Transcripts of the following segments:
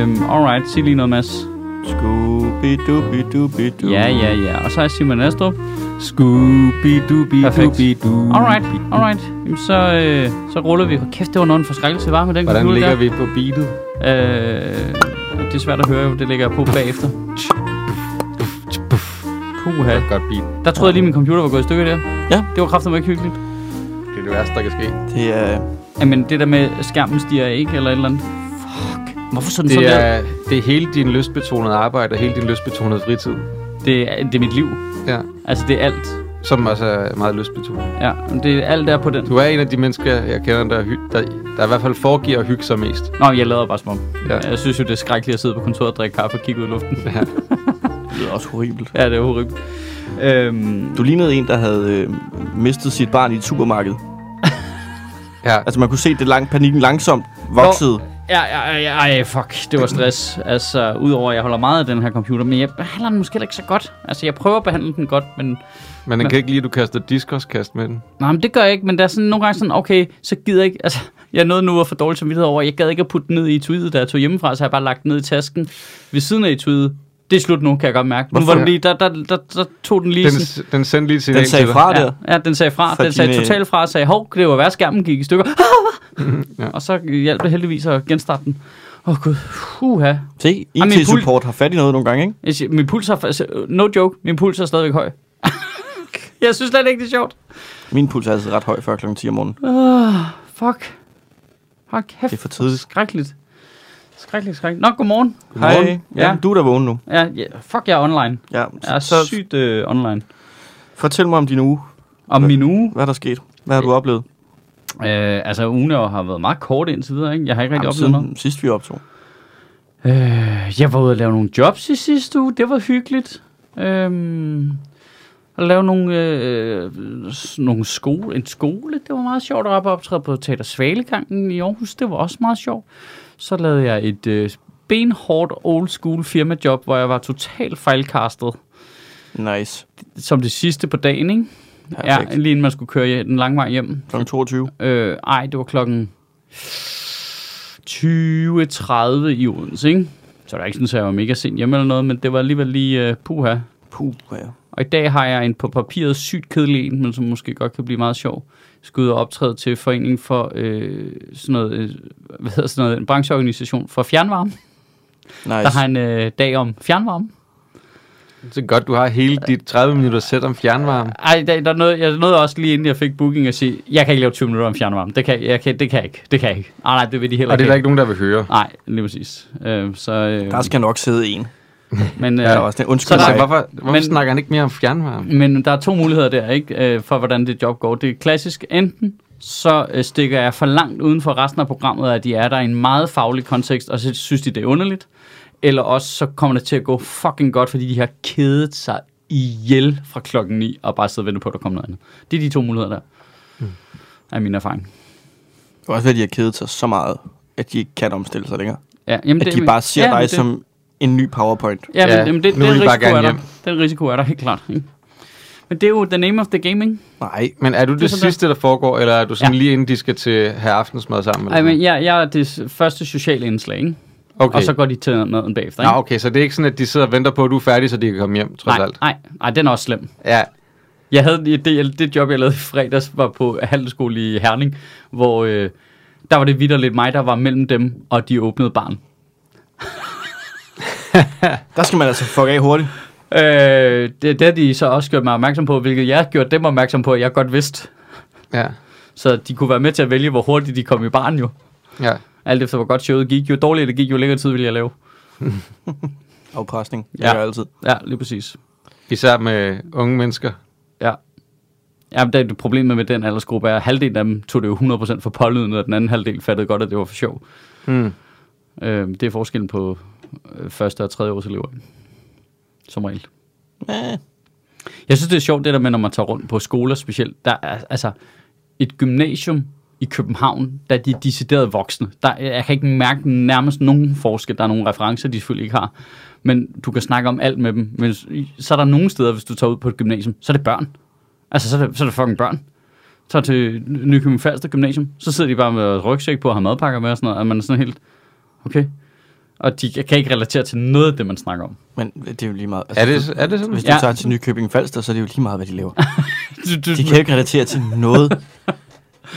Øhm, alright, sig lige noget, Mads. Scooby-Dooby-Dooby-Doo. Ja, ja, ja. Og så er Simon Astrup. Scooby-Dooby-Dooby-Doo. Alright, alright. Jamen, så, øh, så ruller vi. Hold Kæft, det var noget en forskrækkelse, var med den Hvordan ligger vi på beatet? der. Øh, det er svært at høre, jo. det lægger jeg på bagefter. Puha. Godt beat. Der troede jeg lige, min computer var gået i stykker der. Ja. Det var kraftigt ikke hyggeligt. Det er det værste, der kan ske. Det er... Jamen, det der med skærmen stiger ikke, eller et eller andet. Hvorfor sådan sådan Det der? er, det er hele din lystbetonede arbejde og hele din lystbetonede fritid. Det er, det er mit liv. Ja. Altså, det er alt. Som også er meget lystbetonet. Ja, det er alt der på den. Du er en af de mennesker, jeg kender, der, hy- der, der i hvert fald foregiver at hygge sig mest. Nå, jeg lader bare som om. Ja. Jeg synes jo, det er skrækkeligt at sidde på kontoret og drikke kaffe og kigge ud i luften. Ja. Det lyder også horribelt. ja, det er horribelt. Øhm, Du lignede en, der havde øh, mistet sit barn i et supermarked. ja. Altså, man kunne se det lang, panikken langsomt voksede. Ja, ja, ja, ej, fuck, det var stress. Altså, udover at jeg holder meget af den her computer, men jeg behandler den måske ikke så godt. Altså, jeg prøver at behandle den godt, men... Men den kan ikke lide, at du kaster diskoskast med den. Nej, men det gør jeg ikke, men der er sådan nogle gange sådan, okay, så gider jeg ikke... Altså, jeg nåede nu at få dårlig samvittighed over, jeg gad ikke at putte den ned i etuiet, da jeg tog hjemmefra, så har jeg bare lagt den ned i tasken ved siden af etuiet. Det er slut nu, kan jeg godt mærke. Nu Hvorfor? var den lige, der, der, der, der tog den lige Den, sådan... den sendte lige signal Den sagde fra der. Ja, ja, den sagde fra. For den sagde totalt fra og sagde, hov, det var værd, skærmen gik i stykker. Ja. Og så hjalp det heldigvis at genstarte den. Åh oh, gud, Uha. Se, IT-support har fat i noget nogle gange, ikke? Jeg siger, min puls har, altså, no joke, min puls er stadigvæk høj. jeg synes slet ikke, det er sjovt. Min puls er altid ret høj før kl. 10 om morgenen. Oh, fuck. Hold kæft. Det er for tidligt. Skrækkeligt. Skrækkeligt, skrækkeligt. Nå, godmorgen. Hej. Ja. Ja, du er der vågen nu. Ja, ja, fuck, jeg er online. Ja, Jeg er så sygt øh, online. fortæl mig om din uge. Om min uge, Hvad er der sket? Hvad har du oplevet? øh, altså ugen har været meget kort indtil videre, ikke? Jeg har ikke rigtig oplevet noget. siden sidst vi optog. Øh, jeg var ude at lave nogle jobs i sidste uge. Det var hyggeligt. Øhm, at lave nogle, øh, nogle skole, en skole. Det var meget sjovt at op og optræde på Teater Svalegangen i Aarhus. Det var også meget sjovt. Så lavede jeg et øh, benhårdt old school firmajob, hvor jeg var totalt fejlkastet. Nice. Som det sidste på dagen, ikke? Perfekt. Ja, lige inden man skulle køre den lange vej hjem. Klokken 22. Øh, ej, det var klokken 20.30 i Odense, ikke? Så der er ikke sådan, at jeg var mega sent hjemme eller noget, men det var alligevel lige uh, puha. Puh, ja. Og i dag har jeg en på papiret sygt kedelig en, men som måske godt kan blive meget sjov. Skal ud og optræde til Foreningen for øh, sådan noget, øh, hvad hedder sådan noget, en brancheorganisation for fjernvarme. Nice. Der har en øh, dag om fjernvarme. Det er godt, du har hele dit 30 minutter sæt om fjernvarme. Ej, der, der er noget, jeg nåede også lige inden jeg fik booking at sige, jeg kan ikke lave 20 minutter om fjernvarme. Det kan jeg, kan, det kan jeg ikke. Det kan jeg ikke. Ah, nej, det vil de heller Og det er ikke. der ikke nogen, der vil høre. Nej, lige præcis. Øh, så, øh, Der skal nok sidde en. Men, øh, Ja, også det. Undskyld så der- Så mig. hvorfor, hvorfor Men- snakker han ikke mere om fjernvarme? Men der er to muligheder der, ikke, øh, for hvordan det job går. Det er klassisk. Enten så øh, stikker jeg for langt uden for resten af programmet, at de er der i en meget faglig kontekst, og så synes de, det er underligt. Eller også så kommer det til at gå fucking godt, fordi de har kedet sig ihjel fra klokken 9, og bare sidder og venter på, at der kommer noget andet. Det er de to muligheder der. Mm. Er min erfaring. Det er også at de har kedet sig så meget, at de ikke kan omstille sig længere. Ja, jamen, At de bare ser ja, dig det- som en ny PowerPoint. Ja, men, Ja, jamen, det, nu den risiko er der. Den risiko er der helt klart. Ikke? Men det er jo the name of the game, ikke? Nej. Men er du det, Det sidste, der foregår, eller er du sådan Ja. lige inden de skal til have aftensmad sammen? Eller Ej, men jeg, jeg er det første sociale indslag, ikke? okay. Og så går de til maden bagefter, ikke? Nå, okay, så det er ikke sådan, at de sidder og venter på, at du er færdig, så de kan komme hjem, trods nej, alt. nej, nej, den er også slem. Ja, Jeg havde det, det job, jeg lavede i fredags, var på handelsskole i Herning, hvor øh, der var det vidderligt mig, der var mellem dem, og de åbnede barn. Der skal man altså fuck af hurtigt. Øh, det, det har de så også gjort mig opmærksom på, hvilket jeg har gjort dem opmærksom på, at jeg godt vidste. ja, Så de kunne være med til at vælge, hvor hurtigt de kom i barn jo. ja. Alt efter hvor godt showet gik. Jo dårligere det gik, jo længere tid ville jeg lave. Afpresning. Det Ja. gør jeg altid. Ja, lige præcis. Især med unge mennesker. Ja. Ja, men det, det problemet med den aldersgruppe er, at halvdelen af dem tog det jo 100% for pålyden, og den anden halvdel fattede godt, at det var for sjov. Hmm. Øh, det er forskellen på første og tredje års elever. Som regel. Ja. Jeg synes, det er sjovt det der med, når man tager rundt på skoler specielt. Der er altså et gymnasium i København, der er de decideret voksne. Der, jeg kan ikke mærke nærmest nogen forskel. Der er nogle referencer, de selvfølgelig ikke har. Men du kan snakke om alt med dem. Men så er der nogle steder, hvis du tager ud på et gymnasium, så er det børn. Altså, så er det, så er det fucking børn. Tager til Nykøbing Falster Gymnasium, så sidder de bare med rygsæk på og har madpakker med og sådan noget, og man er sådan helt, okay. Og de kan ikke relatere til noget af det, man snakker om. Men det er jo lige meget. Altså, Er det, er det sådan? Hvis du Ja. tager til Nykøbing Falster, så er det jo lige meget, hvad de laver. Du, du, De kan jo ikke relatere til noget.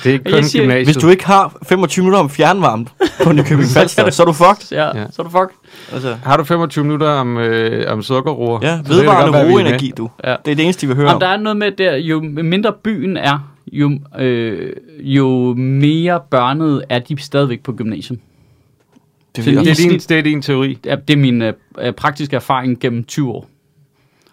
Det er ikke kun siger- gymnasiet. Hvis du ikke har 25 minutter om fjernvarme på Nykøbing Falster, så er du fucked. ja, Ja. så er du fuck. Altså, Har du 25 minutter om, øh, om sukkerroer? ja, vedvarende er roenergi, du. Ja. Det er det eneste, de vil høre Om om. der er noget med der, jo mindre byen er, jo, øh, jo mere børnede er de stadigvæk på gymnasium. Det Det er, din, det er din teori. Det er, det er min øh, øh, praktiske erfaring gennem 20 år.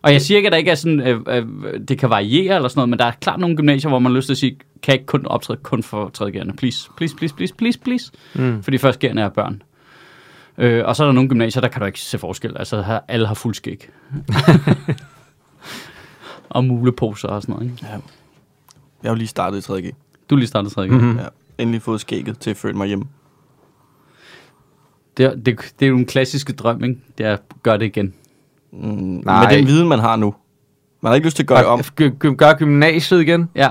Og jeg siger ikke, at der ikke er sådan, øh, øh, det kan variere eller sådan noget, men der er klart nogle gymnasier, hvor man har lyst til at sige, kan jeg ikke kun optræde kun for tredjegærende. Please, please, please, please, please, please. Mm. Fordi førstgærende er børn. Øh, og så er der nogle gymnasier, der kan du ikke se forskel. Altså, her, alle har fuld skæg. og muleposer og sådan noget. Ikke? Jeg har jo lige startet i 3G. Du er lige startet 3. Mm-hmm. Ja. Endelig fået skægget til at føle mig hjemme. Det, er- det, det er jo en klassiske drøm, ikke? Det er at gøre det igen. Mm, Nej. med den viden, man har nu. Man har ikke lyst til at gøre det om, Gør, gør, gør gymnasiet igen? Ja.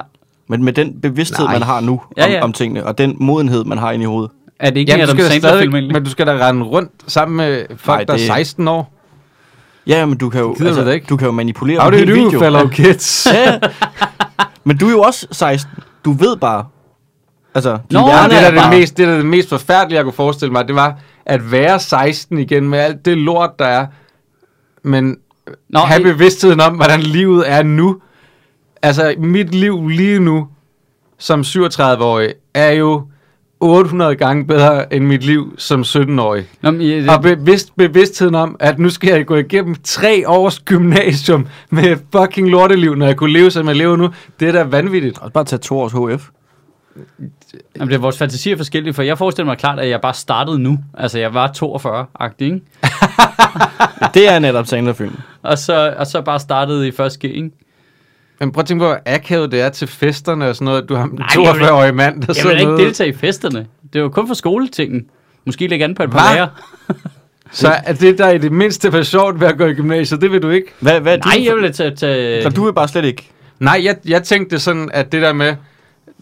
men med den bevidsthed, Nej. man har nu Ja, om, ja. om tingene, og den modenhed, man har inde i hovedet. Er det ikke du Adam skal da Sandler stadig, film egentlig? men du skal da rende rundt sammen med folk, Nej, der er det- 16 år. Ja, men du kan jo, du det ikke? du kan jo manipulere How en do you do, video. fellow kids? Ja, men du er jo også 16. Du ved bare. Altså, din Nå, Ja, det, er er bare... det, mest, det er da det mest forfærdelige, jeg kunne forestille mig. Det var at være 16 igen med alt det lort, der er. Men Nå, have bevidstheden om, hvordan livet er nu. Altså, mit liv lige nu, som 37-årig, er jo 800 gange bedre end mit liv som 17-årig. Nå, men, øh, Og bevidst, bevidstheden om, at nu skal jeg gå igennem tre års gymnasium med fucking lorteliv, når jeg kunne leve, som jeg lever nu, det er da vanvittigt. Og bare tage to års HF. Jamen, det er vores fantasi er forskellige, for jeg forestiller mig klart, at jeg bare startede nu. Altså, jeg var 42-agtig, ikke? Det er netop Sandler-film. Og så, og så bare startede i første G, ikke? Men prøv at tænke på, hvor akavet det er til festerne og sådan noget. Du har en Nej, jeg vil- 42-årig mand, der Jeg sidder vil ikke deltage i festerne. Det var kun for skoletingen. Måske lægge an på et par lærer. Så er det, der i det mindste var sjovt ved at gå i gymnasiet, det vil du ikke? Hvad, hvad er Nej, din jeg vil tage... tage Så du vil bare slet ikke... Nej, jeg, jeg tænkte sådan, at det der med,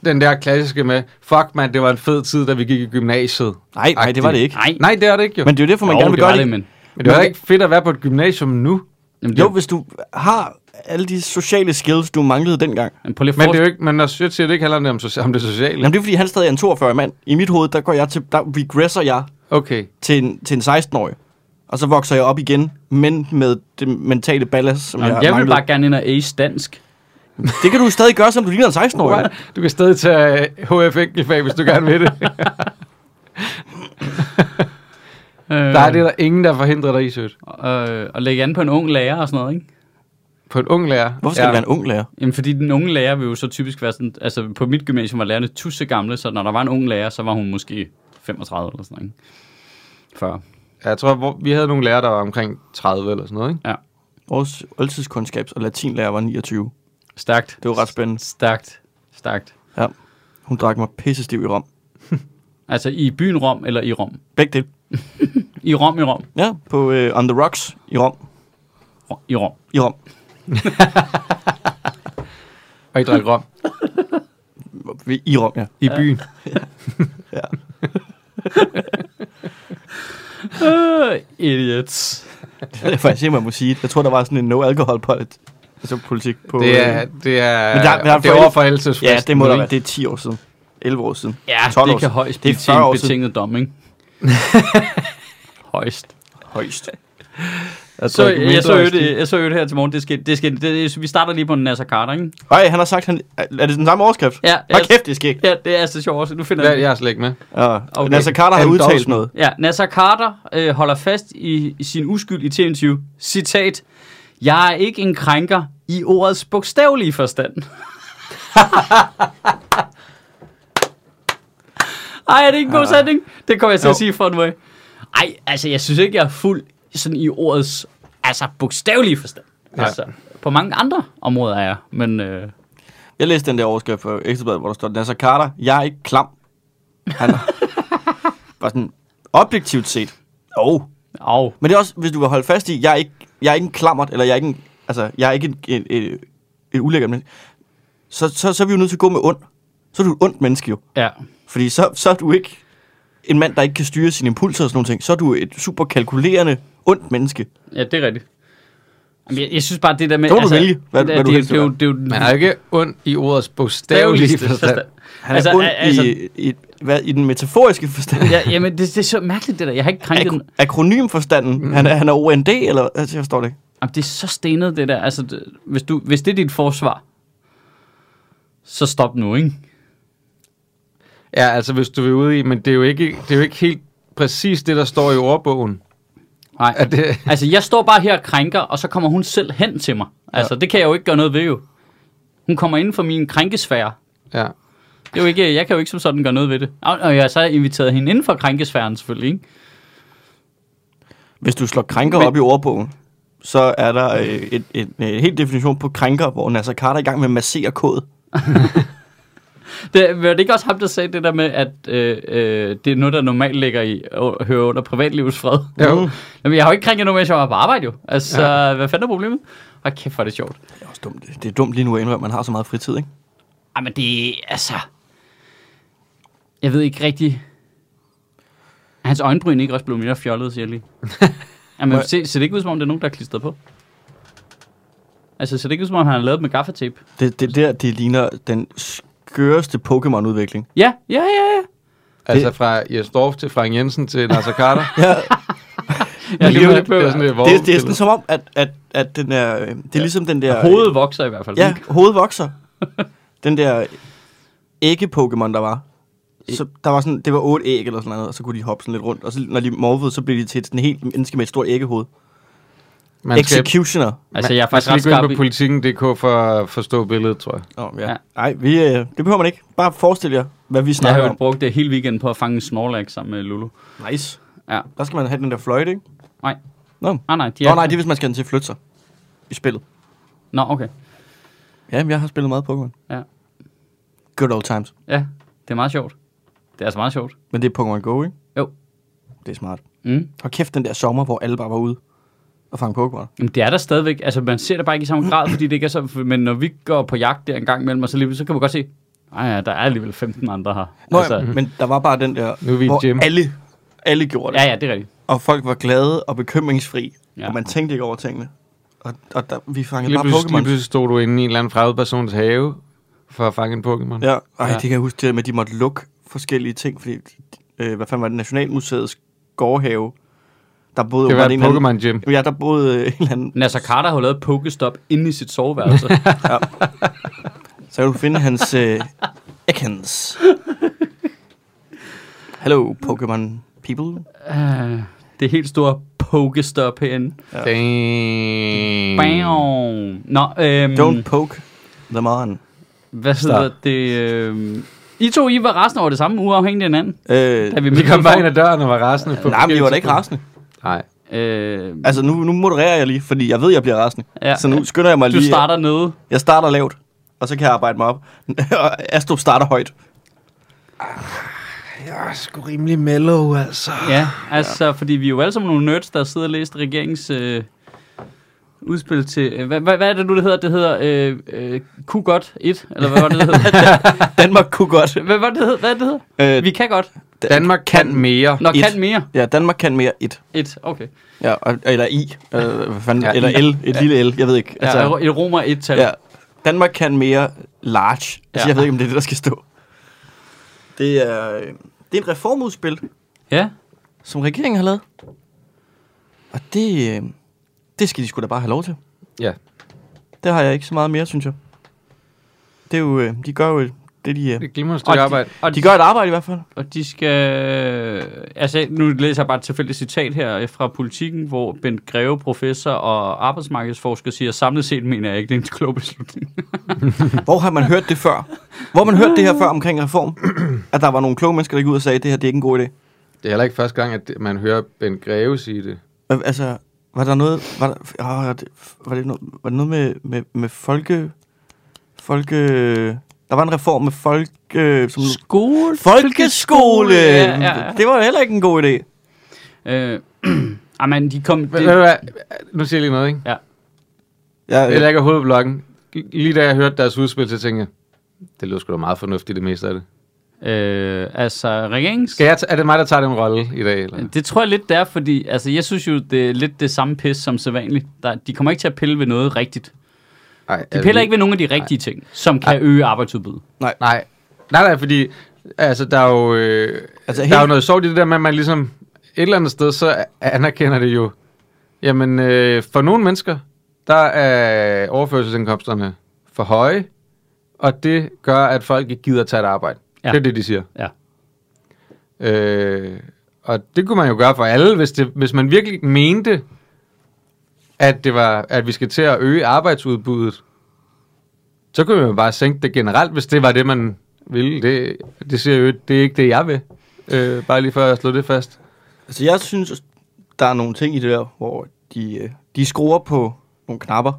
den der klassiske med, fuck man, det var en fed tid, da vi gik i gymnasiet. Nej, nej, det var det ikke. Nej, Nej, det er det ikke jo. Men det er jo derfor, man jo, gerne vil gøre det. det, men... Men det er ikke fedt at være på et gymnasium nu. Jamen, det, Jo, hvis du har alle de sociale skills, du manglede dengang. men prøv lige Men det er jo ikke, men når jeg siger, det ikke handler om, om det sociale. Jamen, det er fordi, han stadig er en 42 mand. I mit hoved, der går jeg til, der regresser jeg Okay. til en, til en 16-årig. Og så vokser jeg op igen, men med det mentale ballast, som Nå, jeg, jeg vil manglede. bare gerne ind og ace dansk. Det kan du stadig gøre, som du ligner en 16-årig. Du kan stadig tage HF enkeltfag, hvis du gerne vil det. Øh, Der er det der ingen, der forhindrer dig i, sødt. øh, og lægge an på en ung lærer og sådan noget, ikke? På en ung lærer. Hvorfor skal ja. det være en ung lærer? Jamen, fordi den unge lærer vil jo så typisk være sådan... Altså, på mit gymnasium var lærerne tusse gamle, så når der var en ung lærer, så var hun måske 35 eller sådan noget, ikke? 40. Ja, Jeg tror, hvor, vi havde nogle lærere, der var omkring 30 eller sådan noget, ikke? Vores oldtidskundskabs- og latinlærer var 29. Stærkt. Det var ret spændende. Stærkt. Stærkt. Hun drak mig pissestiv i Rom. Altså, i byen Rom eller i Rom? Begge dele. I Rom, i Rom. Ja, på uh, On The Rocks i Rom. I Rom. I Rom. Og I drak rom I Rom, ja. i byen. Øh, idiots. Det er faktisk ikke, man må sige. Jeg tror, der var sådan en no-alcohol politik, altså politik på... Det er, øh, det er, Men der- der er det er forældre- over forældelsesfristen. Ja, det må der være. Det er 10 år siden. 11 år siden. Ja, 12 det år kan højst Det er blive 40 år en siden. betinget dom, ikke? højst. Højst. Så, jeg, så øvrigt, jeg så øvrigt her til morgen, det skal, det skal, det, vi starter lige på Nasser Carter, ikke? Ej, han har sagt, han, er det den samme overskrift? Ja, ja. kæft, det er skægt. Ja, det er så sjovt også. Nu finder jeg jeg er slet ikke med. Ja. Okay. Nasser Carter har udtalt Endorsement. noget. Ja, Nasser Carter øh, holder fast i, i sin uskyld i TV20. Citat. Jeg er ikke en krænker i ordets bogstavelige forstand. Ej, er det ikke en god sætning? Det kommer jeg til at Jo. sige fra nu af. Ej, altså, jeg synes ikke, jeg er fuld sådan i ordets altså, bogstavelige forstand. Nej. Altså, på mange andre områder er jeg, men... Øh, Jeg læste den der overskrift på Ekstrabladet, hvor der står, Nasser Carter, jeg er ikke klam. Han bare sådan, objektivt set. Oh. au. Men det er også, hvis du vil holde fast i, jeg er ikke, jeg er ikke en klammert, eller jeg er ikke en, altså, jeg er ikke en, en, en, en ulækker menneske. Så, så, så er vi jo nødt til at gå med ond. Så er du et ondt menneske jo. Ja. Fordi så, så er du ikke en mand, der ikke kan styre sine impulser og sådan nogle ting, så er du et super kalkulerende, ondt menneske. Ja, det er rigtigt. Jamen, jeg, jeg synes bare, det der med... Så må du vælge, hvad- det, hvad du det, helst det, det, det, det, Man er jo ikke ond i ordets bogstavelige forstand. Han er Altså, altså, ond altså- i, i, hvad, i den metaforiske forstand. Ja, jamen, det, det er så mærkeligt, det der. Jeg har ikke krænket den. Ak- akronymforstanden. Mm. Han, er, han er OND, eller altså, jeg forstår det ikke. Jamen, det er så stenet, det der. Altså, det, hvis, du, hvis det er dit forsvar, så stop nu, ikke? Ja, altså hvis du vil ud i, men det er jo ikke, det er jo ikke helt præcis det, der står i ordbogen. Nej. Det, Altså, jeg står bare her og krænker, og så kommer hun selv hen til mig. Altså, det kan jeg jo ikke gøre noget ved, jo. Hun kommer inden for min krænkesfære. ja. Det er jo ikke, jeg kan jo ikke som sådan gøre noget ved det. Og, og jeg har så inviteret hende inden for krænkesfæren, selvfølgelig, ikke? Hvis du slår krænker Men... op i ordbogen, så er der øh, et, et, et, et helt definition på krænker, hvor Nasser Carter er i gang med at massere kod. Det, var det ikke også ham, der sagde det der med, at øh, øh, det er noget, der normalt ligger i og hører under privatlivets fred? Jo. Jamen, jeg har jo ikke krænket noget, mens jeg var på arbejde, jo. Altså, Ja. hvad fanden er problemet? Og kæft, hvor er det sjovt. Det er også dumt. Det er dumt lige nu at indrømme, at man har så meget fritid, ikke? Ej, men det er, altså... Jeg ved ikke rigtig... Er hans øjenbryn ikke også blevet mere fjollet, siger jeg lige? Jamen, jeg- se, ser det ikke ud, som om det er nogen, der er klistret på? Altså, ser det ikke ud, som om han har lavet med gaffatape? Det, det der, det ligner den skøreste Pokémon-udvikling. Ja, ja, ja, ja. Altså fra Jes Dorf til Frank Jensen til Nasser Carter. Ja, ja det, det, er, det, det er sådan lidt det, det er sådan som om, at, at, at den er, øh, det er ligesom den der... Hovedet vokser i hvert fald. Ja, ikke? hovedet vokser. den der ægge-Pokémon, der var. Så der var sådan, det var otte æg eller sådan noget, og så kunne de hoppe sådan lidt rundt. Og så når de morfede, så blev de til sådan en helt menneske med et stort æggehoved. Man skal, Executioner. Altså, jeg er man faktisk skal ret skarp ind i... på politikken.dk for at forstå billedet, tror jeg. Oh, ja. Ja. ja. Ej, vi, øh, det behøver man ikke. Bare forestil jer, hvad vi Jeg snakker har jo om. brugt det hele weekenden på at fange en snorlax sammen med Lulu. Nice. Ja. Der skal man have den der fløjte, ikke? Nej. Nå. Ah, nej, de Nå, nej, det er, hvis man skal den til at flytte sig i spillet. Nå, okay. Ja, men jeg har spillet meget Pokémon. Ja. Good old times. Ja, det er meget sjovt. Det er altså meget sjovt. Men det er Pokémon Go, ikke? Jo. Det er smart. Mm. Og kæft den der sommer, hvor alle bare var ude og fange Pokémon. Jamen, det er der stadigvæk. Altså, man ser det bare ikke i samme grad, fordi det ikke er så... Men når vi går på jagt der en gang imellem, og så, lige, så kan man godt se, ej ja, der er alligevel 15 andre her. Nå, altså, men der var bare den der, Nu er vi hvor gym. alle, alle gjorde det. ja, ja, det er rigtigt. Og folk var glade og bekymringsfri. Ja. Og man tænkte ikke over tingene. Og, og der, vi fangede Lige bare pludselig, lige Pokémon. pludselig stod du inde i en eller anden fremmed persons have for at fange en Pokémon. Ja, ej, Ja. det kan jeg huske, det med, at de måtte lukke forskellige ting, fordi, øh, hvad fanden var det, Nationalmuseets gårdhave, der boede... Det var en anden- Pokémon Gym. Ja, der boede øh, en eller anden... Nasser Carter har lavet Pokestop inde i sit soveværelse. Så kan du finde hans øh, Ekans. Hello, Pokémon people. uh, det helt store Pokestop herinde. Ja. Damn. Bam. Nå, øhm, Don't poke them on. hvad hedder det? Øhm, I to, I var resten over det samme, uafhængigt af hinanden. Øh, Da vi Vi kom bare ind ad døren og var rasende. på nej, men vi var da ikke rasende. Nej. Øh, Altså, nu, nu modererer jeg lige, fordi jeg ved, jeg bliver rasende. Ja. Så nu skynder jeg mig du lige. starter nede. Jeg starter lavt, og så kan jeg arbejde mig op. Og Astrup starter højt. Jeg er sgu rimelig mellow, altså. Ja, altså, ja. fordi vi er jo alle sammen nogle nerds, der sidder og læser regeringens øh, udspil til... Øh, hvad, hvad, hvad er det nu, det hedder? Det hedder øh, øh, Q godt 1, eller hvad var det, det hedder? Danmark kunne godt. hvad var det, hedder? Hvad er det, det hedder? Øh, Vi kan godt. Danmark kan mere. Nå, Et. kan mere. Ja, Danmark kan mere et. 1, okay. Ja, eller i. Øh, hvad fanden, Ja, eller I. L. Et ja. lille L. Jeg ved ikke. Altså, ja, et romer 1-tal. ja. Danmark kan mere large. Altså, Ja. ja. jeg ved ikke, om det er det, der skal stå. Det er, øh, det er en reformudspil, ja. som regeringen har lavet. Og det, øh, det skal de sgu da bare have lov til. Ja. Det har jeg ikke så meget mere, synes jeg. Det er jo, øh, de gør jo det, de... Øh, Det er glimrende Og stykke de- arbejde. Og de gør et arbejde i hvert fald. Og de skal... Altså, nu læser jeg bare et tilfældigt citat her fra Politiken, hvor Bent Greve, professor og arbejdsmarkedsforsker, siger, samlet set mener jeg ikke, det er en klog beslutning. Hvor har man hørt det før? Hvor har man hørt det her før omkring reform? At der var nogle kloge mennesker, der gik ud og sagde, at det her det er ikke en god idé. Det er heller ikke første gang, at man hører Ben Greve sige det. Altså, var der noget... Var, der, det, var, det, noget, var det noget med, med, med folke... Folke... Der var en reform med folk... Øh, som, Skole? folkeskole! Ja, ja, ja. Det var heller ikke en god idé. Øh, Jamen, de kom... Det, hvad? Nu siger jeg lige noget, ikke? Ja, Jeg øh, lægger hovedet på blokken. Lige da jeg hørte deres udspil, så tænkte jeg, det lød sgu da meget fornuftigt, det meste af det. Øh, altså, regerings... Skal jeg t- er det mig, der tager den rolle i dag? Eller? Det tror jeg lidt, det er, fordi altså, jeg synes jo, det er lidt det samme pis som sædvanligt. Der, de kommer ikke til at pille ved noget rigtigt. Nej, De piller ikke ved nogle af de rigtige ting, som kan øge arbejdsudbuddet. Nej, nej, nej, fordi altså, der er jo, øh, Altså, altså, helt- der er jo noget sjovt i det der med, at man ligesom et eller andet sted, så anerkender det jo, jamen øh, for nogle mennesker, der er overførselsindkomsterne for høje, og det gør, at folk ikke gider at tage et arbejde. Ja. Det er det, de siger. Ja. Øh, og det kunne man jo gøre for alle, hvis, det, hvis man virkelig mente, at, det var, at vi skal til at øge arbejdsudbuddet. Så kunne man jo bare sænke det generelt, hvis det var det, man ville. Det, det, siger jo, det er ikke det, jeg vil. Øh, bare lige for at slå det fast. Altså, jeg synes, der er nogle ting i det der, hvor de, øh, de skruer på nogle knapper.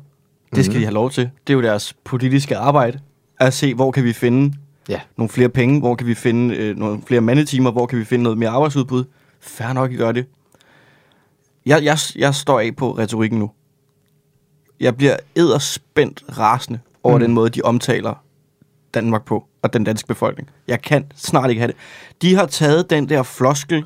Det skal Mhm. de have lov til. Det er jo deres politiske arbejde. At se, hvor kan vi finde Ja. nogle flere penge, hvor kan vi finde øh, nogle flere mandetimer, hvor kan vi finde noget mere arbejdsudbud. Færre nok, I gør det. Jeg, jeg, jeg står af på retorikken nu. Jeg bliver edderspændt rasende over Mm. mm. den måde, de omtaler Danmark på, og den danske befolkning. Jeg kan snart ikke have det. De har taget den der floskel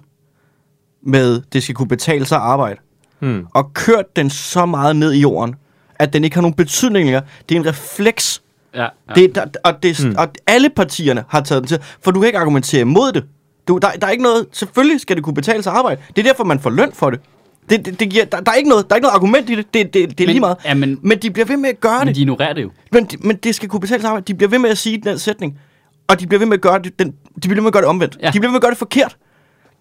med, det skal kunne betale sig at arbejde, Hmm. og kørt den så meget ned i jorden, at den ikke har nogen betydning længere. Det er en refleks Ja, ja. Det, der, og, det, Mm. og alle partierne har taget den til, for du kan ikke argumentere imod det. Du, der, der er ikke noget, selvfølgelig skal det kunne betale sig arbejde. Det er derfor, man får løn for det. det, det, det giver, der, der, er ikke noget, der er ikke noget argument i det. Det, det, det er Men- lige meget. ja, men- men de bliver ved med at gøre Men det. de ignorerer det jo. Men, de, men det skal kunne betale sig arbejde. De bliver ved med at sige den sætning. Og de bliver ved med at gøre det, den, de bliver ved med at gøre det omvendt. Ja. De bliver ved med at gøre det forkert.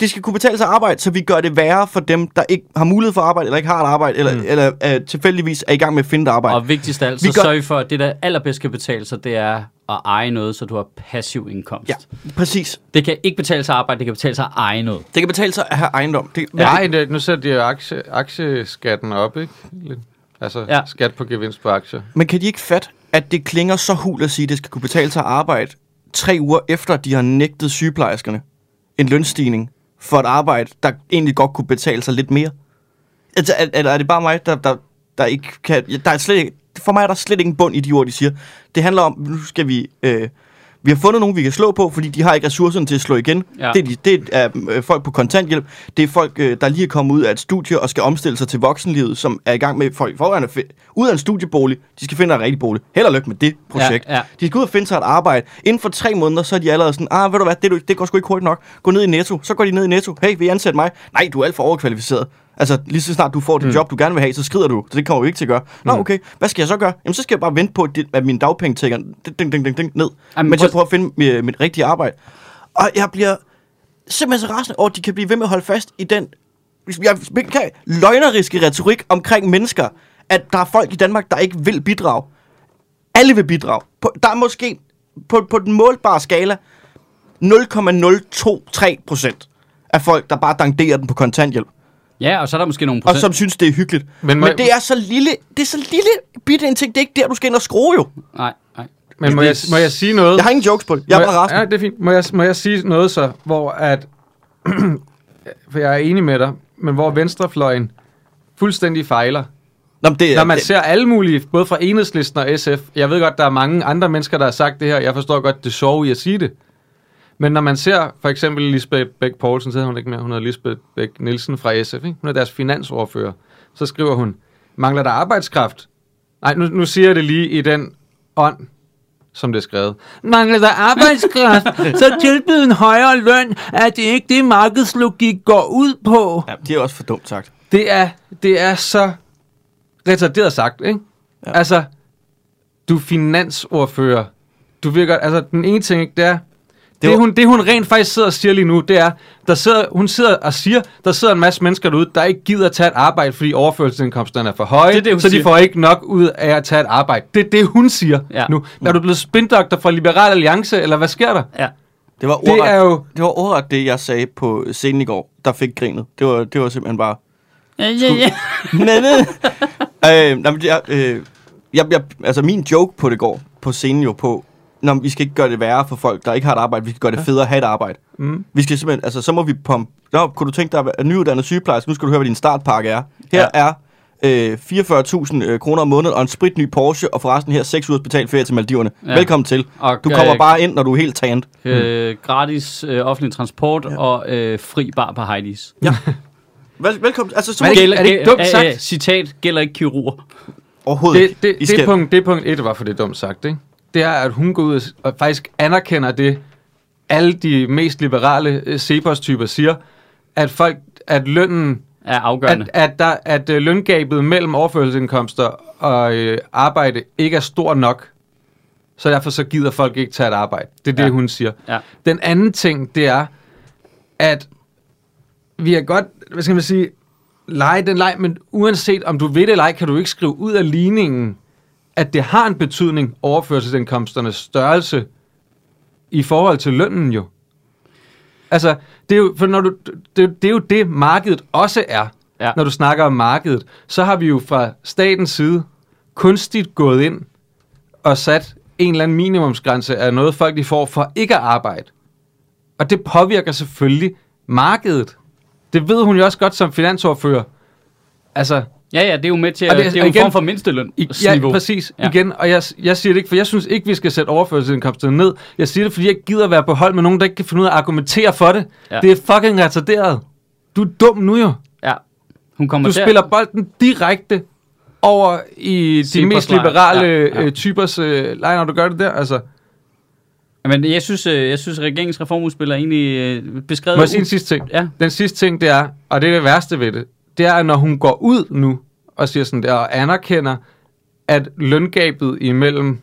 Det skal kunne betale sig at arbejde, så vi gør det værre for dem, der ikke har mulighed for at arbejde, eller ikke har et arbejde, eller, mm. eller uh, tilfældigvis er i gang med at finde et arbejde. Og vigtigst af alt, Vi så gør- sørg for, at det, der allerbedst skal betale sig, det er at eje noget, så du har passiv indkomst. Ja, præcis. Det kan ikke betale sig at arbejde, det kan betale sig at eje noget. Det kan betale sig at have ejendom. Det, Ja. Nej, det, nu sætter de jo aktie, aktieskatten op, ikke? Lidt. Altså Ja. ja. skat på gevinst på aktier. Men kan de ikke fatte, at det klinger så hul at sige, at det skal kunne betale sig at arbejde tre uger efter, de har nægtet sygeplejerskerne en lønstigning for et arbejde, der egentlig godt kunne betale sig lidt mere? Altså, er, eller er det bare mig, der, der, der ikke kan... Der er slet ikke, for mig er der slet ingen bund i de ord, de siger. Det handler om, nu skal vi... Øh, vi har fundet nogen, vi kan slå på, fordi de har ikke ressourcerne til at slå igen. Ja. Det, er de, det er øh, folk på kontanthjælp. Det er folk, øh, der lige er kommet ud af et studie og skal omstille sig til voksenlivet, som er i gang med folk foran at ud af en studiebolig. De skal finde en rigtig bolig. Held og lykke med det projekt. Ja, ja. De skal ud og finde sig et arbejde. Inden for tre måneder, så er de allerede sådan, ah, ved du hvad, det, det går sgu ikke hurtigt nok. Gå ned i Netto. Så går de ned i Netto. Hey, vil I ansætte mig? Nej, du er alt for overkvalificeret. Altså, lige så snart du får det mm. job, du gerne vil have, så skrider du. Så det kommer vi ikke til at gøre. Nå, okay. Hvad skal jeg så gøre? Jamen, så skal jeg bare vente på, at, det, at min dagpenge tækker ding, ding, ding, ding, ding, ned. Jamen, mens prøv- jeg prøver at finde mit, mit rigtige arbejde. Og jeg bliver simpelthen så rasende over, at de kan blive ved med at holde fast i den jeg, kan, løgneriske retorik omkring mennesker, at der er folk i Danmark, der ikke vil bidrage. Alle vil bidrage. På, der er måske på, på den målbare skala 0,023 procent af folk, der bare danderer den på kontanthjælp, Ja, og så er der måske nogle og procent... som synes, det er hyggeligt. Men Men, må- Men det er så lille, det er så lille bitte en ting. Det er ikke der, du skal ind og skrue jo. Nej, nej. Men må jeg, må jeg sige noget? Jeg har ingen jokes på det. Jeg er bare. Ja, det er fint. Må jeg, må jeg sige noget så, hvor at... for jeg er enig med dig, men hvor venstrefløjen fuldstændig fejler. Nå, men det, Når man det, ser alle mulige, både fra Enhedslisten og SF, jeg ved godt, der er mange andre mennesker, der har sagt det her, jeg forstår godt det sjove i at sige det. Men når man ser for eksempel Lisbeth Bæk Poulsen, så hedder hun ikke mere, hun hedder Lisbeth Bæk Nielsen fra SF, ikke? hun er deres finansordfører, så skriver hun, mangler der arbejdskraft? Nej, nu, nu siger jeg det lige i den ånd, som det er skrevet. Mangler der arbejdskraft, så tilbyd en højere løn, at det ikke det markedslogik går ud på. ja, det er også for dumt sagt. Det er, det er så retarderet sagt, ikke? Ja. Altså, du er finansordfører. Du godt, altså den ene ting, ikke, det er, det, var- hun, det hun rent faktisk sidder og siger lige nu, det er, der sidder, hun sidder og siger, der sidder en masse mennesker derude, der ikke gider at tage et arbejde, fordi overførselsindkomsterne er for høje, Det er det, så de siger. får ikke nok ud af at tage et arbejde. Det er det, hun siger Ja. nu. Er du blevet spindoktor fra Liberal Alliance, eller hvad sker der? Ja. Det var Det ordret, er jo... det var ordret det, jeg sagde på scenen i går, der fik grinet. Det var, det var simpelthen bare... Ja, ja, ja. nej, nej. øh, nej, men jeg, øh, jeg, jeg, altså min joke på det går, på scenen jo på, når vi skal ikke gøre det værre for folk, der ikke har et arbejde, vi skal gøre det federe at have et arbejde. Mm. Vi skal simpelthen, altså så må vi pumpe, Nå, kunne du tænke dig at være nyuddannet sygeplejerske, nu skal du høre, hvad din startpakke er. Her Ja. ja. øh, 44.000 øh, kroner om måneden og en spritny Porsche, og forresten her 6 ugers betalt ferie til Maldiverne. Ja. Ja. Velkommen til. Og, Du kommer bare ind, når du er helt tanned. Øh, gratis øh, offentlig transport ja. og øh, fri bar på Heidi's. Vel, velkommen. Altså, så er det ikke- er det ikke dumt sagt? Øh, citat, gælder ikke kirurger. overhovedet det, ikke. det, I det, skal, det, punkt, det punkt et, var for det dumt sagt, ikke? Det er, at hun går ud og faktisk anerkender det, alle de mest liberale øh, Cepos-typer siger, at folk, at lønnen, Er afgørende. at, at, der, at øh, løngabet mellem overførselsindkomster og øh, arbejde ikke er stor nok, så derfor så gider folk ikke tage et arbejde. Det er det, Ja. hun siger. Ja. Den anden ting, det er, at vi er godt, hvad skal man sige, lege den leg, men uanset om du ved det eller ej, kan du ikke skrive ud af ligningen, at det har en betydning, overførselsindkomsternes størrelse, i forhold til lønnen jo. Altså, det er jo, for når du, det, det er jo det, markedet også er, Ja. når du snakker om markedet. Så har vi jo fra statens side kunstigt gået ind og sat en eller anden minimumsgrænse af noget, folk de får for ikke at arbejde. Og det påvirker selvfølgelig markedet. Det ved hun jo også godt som finansordfører. Altså, Ja, ja, det er jo med til at, det- det, det er jo en igen- form for mindsteløn. i, ja, præcis. Ja. Igen, og jeg, jeg siger det ikke, for jeg synes ikke, vi skal sætte overførselsindkomsterne ned. Jeg siger det, fordi jeg gider være på hold med nogen, der ikke kan finde ud af at argumentere for det. Ja. Det er fucking retarderet. Du er dum nu jo. Ja. Hun kommer Du til spiller bolden direkte over i de mest liberale Ja, ja. Øh, typers øh, leg, når du gør det der. Altså, Men jeg synes, øh, jeg synes regeringens reformudspil er egentlig beskrevet... må jeg sige en sidste ting? Ja. Den sidste ting, det er, og det er det værste ved det, det er, at når hun går ud nu og siger sådan der, og anerkender, at løngabet imellem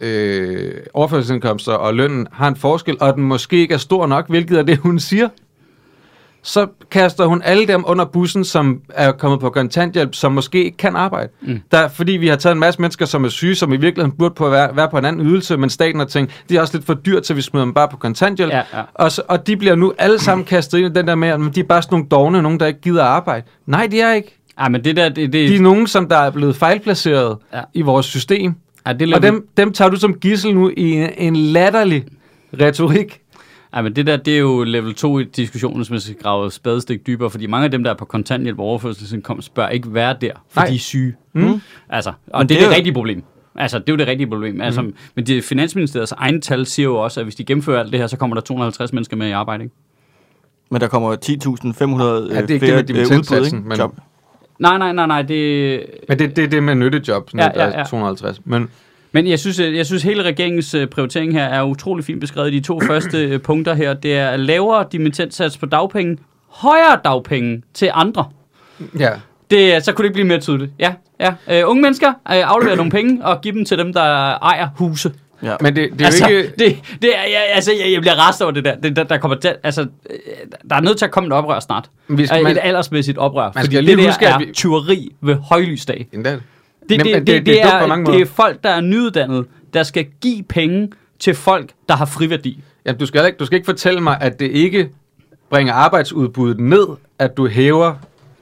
øh, overførselsindkomster og lønnen har en forskel, og den måske ikke er stor nok, hvilket er det, hun siger, så kaster hun alle dem under bussen, som er kommet på kontanthjælp, som måske ikke kan arbejde. Mm. Der, fordi vi har taget en masse mennesker, som er syge, som i virkeligheden burde på at være, være på en anden ydelse, men staten har tænkt, det er også lidt for dyrt, så vi smider dem bare på kontanthjælp. Ja, ja. Og, så, og de bliver nu alle sammen kastet ind i den der med, at de er bare sådan nogle dogne, nogen, der ikke gider arbejde. Nej, de er ikke. Ej, men det der, det, det, De er nogen, som der er blevet fejlplaceret Ja. ja. i vores system. ej, det, Og dem, dem tager du som gissel nu i en, en latterlig retorik. Ej, men det der, det er jo level 2 i diskussionen, som man skal grave et spadestik dybere, fordi mange af dem, der er på kontanthjælp og overførselsindkomst, bør ikke være der, for Nej. de er syge. Mm. Altså, og Men det er det det er jo- rigtige problem. Altså, det er jo det rigtige problem. Altså, Men det, Finansministeriets egne tal siger jo også, at hvis de gennemfører alt det her, så kommer der 250 mennesker med i arbejde, ikke? Men der kommer 10.500 Ja, øh, det er ikke flere det med øh, udbud, ikke? men- Job. Nej, nej, nej, nej, det... Men det, det er det med nyttejob, sådan ja, ja. ja. 250. Men Men jeg synes, jeg synes hele regeringens øh, prioritering her er utrolig fint beskrevet. De to første øh, punkter her, det er lavere dimittentsats på dagpenge, højere dagpenge til andre. ja, Det, så kunne det ikke blive mere tydeligt. Ja, ja. Øh, unge mennesker øh, afleverer nogle penge og giver dem til dem, der ejer huse. Ja. men det, det er altså, jo ikke... det, det er, jeg, altså, jeg, jeg bliver rastet over det der. Det, der, der, kommer til, altså, øh, der er nødt til at komme et oprør snart. Hvis man- et aldersmæssigt oprør. Man Fordi skal det lige der huske, er at vi- tyveri ved højlysdag. Endda. Det, det, det, det- det, det er er, det er folk, der er nyuddannede, der skal give penge til folk, der har friværdi. Jamen, du skal, ikke, du skal ikke fortælle mig, at det ikke bringer arbejdsudbuddet ned, at du hæver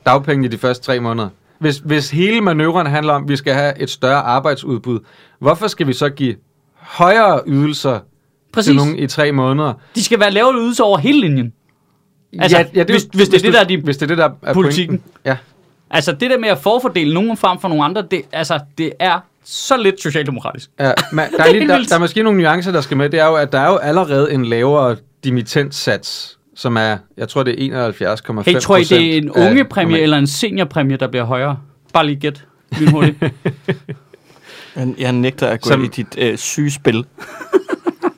dagpengene i de første tre måneder. Hvis, hvis hele manøvren handler om, at vi skal have et større arbejdsudbud, hvorfor skal vi så give højere ydelser Præcis. til nogen i tre måneder? De skal være lavere ydelser over hele linjen. Altså, hvis- jo- hvis det er det, der er din hvis det er det, der er politikken. pointen. Ja. Altså, det der med at forfordele nogen frem for nogle andre, det, altså, det er så lidt socialdemokratisk. Ja, men der, er lige, der, der er måske nogle nuancer, der skal med. Det er jo, at der er jo allerede en lavere dimittentsats, som er, jeg tror, det er 71,5 Hey, tror I, det er en af ungepræmie normal- eller en seniorpræmie, der bliver højere? Bare lige gæt. Lynhurtigt. Jeg, jeg nægter at gå Som- i dit øh, sygespil. Jeg, Hvad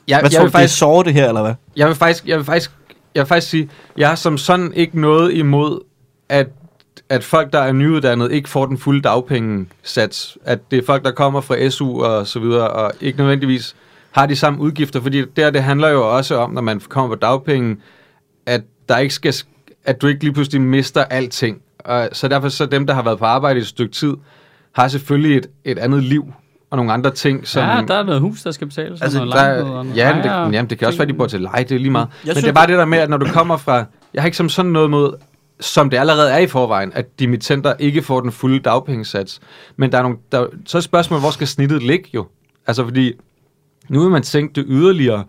jeg, tror vil du, det er faktisk, sove det her, eller hvad? jeg vil faktisk, jeg vil faktisk, jeg vil faktisk sige, jeg har som sådan ikke noget imod, at at folk, der er nyuddannede, ikke får den fulde dagpengesats. At det er folk, der kommer fra SU og så videre, og ikke nødvendigvis har de samme udgifter, fordi der det handler jo også om, når man kommer på dagpenge, at der ikke skal, at du ikke lige pludselig mister alting. Og så derfor så dem, der har været på arbejde i et stykke tid, har selvfølgelig et, et andet liv og nogle andre ting, som... ja, der er noget hus, der skal betales. Altså, og noget der, og noget ja, men det, jamen, det kan også være, at de bor til leje, det er lige meget. Men Jeg det synes- er bare det der med, at når du kommer fra... Jeg har ikke som sådan noget mod, som det allerede er i forvejen, at dimittenter ikke får den fulde dagpengesats. Men der er nogle, der, så er spørgsmålet, hvor skal snittet ligge jo? Altså fordi, nu vil man sænke det yderligere,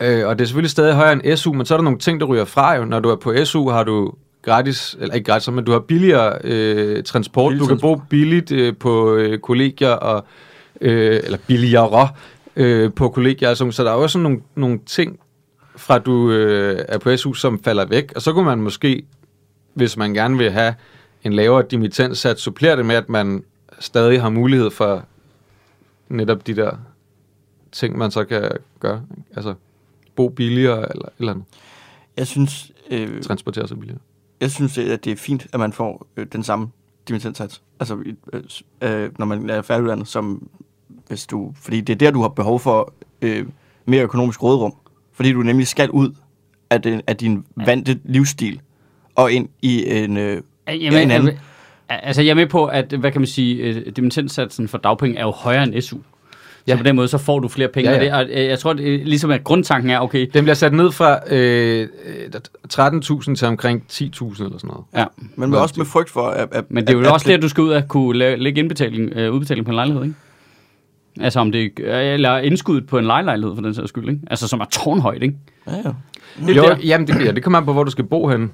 øh, og det er selvfølgelig stadig højere end SU, men så er der nogle ting, der ryger fra jo. Når du er på SU, har du gratis, eller ikke gratis, men du har billigere øh, transport. Billig du kan bo billigt øh, på øh, kollegier, og, øh, eller billigere øh, på kollegier. Altså, så der er også nogle, nogle ting, fra du øh, er på SU, som falder væk. Og så kunne man måske, hvis man gerne vil have en lavere dimittenssats, supplere det med, at man stadig har mulighed for netop de der ting, man så kan gøre. Altså bo billigere eller eller andet. Jeg synes, øh, Transportere sig billigere. jeg synes, at det er fint, at man får øh, den samme dimittenssats. Altså, øh, øh, når man er færdiguddannet, som hvis du... Fordi det er der, du har behov for øh, mere økonomisk rådrum. Fordi du nemlig skal ud af, den, af din Ja. vante livsstil og ind i en... Øh, Jamen, en anden. altså, jeg er med på, at, hvad kan man sige, øh, dimittenssatsen for dagpenge er jo højere end SU. Så Ja. på den måde, så får du flere penge. Ja, Ja, ja. Det, og øh, jeg tror, det, er ligesom at grundtanken er, okay, Den bliver sat ned fra øh, øh, 13.000 til omkring 10.000 eller sådan noget. ja. men med, også med frygt for, at... at Men det er at, jo også at, der, du skal ud af kunne lave, lægge indbetaling, øh, udbetaling på en lejlighed, ikke? Altså om det er, eller indskuddet på en lejelejlighed for den sags skyld, ikke? Altså som er tårnhøjt, ikke? Ja, ja. Det Jo, der. jamen, det, ja, det kommer an på, hvor du skal bo henne.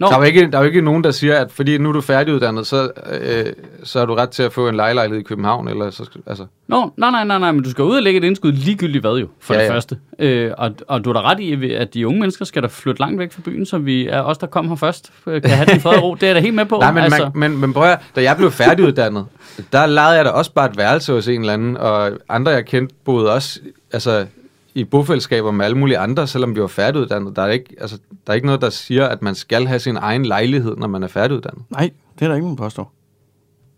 Nå, Der er, jo ikke, der er jo ikke nogen, der siger, at fordi nu er du færdiguddannet, så, øh, så har du ret til at få en lejlighed i København. Eller så, altså, Nå, nej, nej, nej, nej, men du skal ud og lægge et indskud ligegyldigt hvad jo, for Ja, det ja. første. Øh, og, og du er da ret i, at de unge mennesker skal da flytte langt væk fra byen, så vi er os, der kom her først, øh, kan have den fred ro. Det er jeg da helt med på. Nej, men, altså, man, men, men prøv at, da jeg blev færdiguddannet, der lejede jeg da også bare et værelse hos en eller anden, og andre jeg kendte boede også altså, i bofællesskaber med alle mulige andre, selvom vi var færdiguddannet. Der er, ikke, altså, der er ikke noget, der siger, at man skal have sin egen lejlighed, når man er færdiguddannet. Nej, det er der ikke nogen påstår.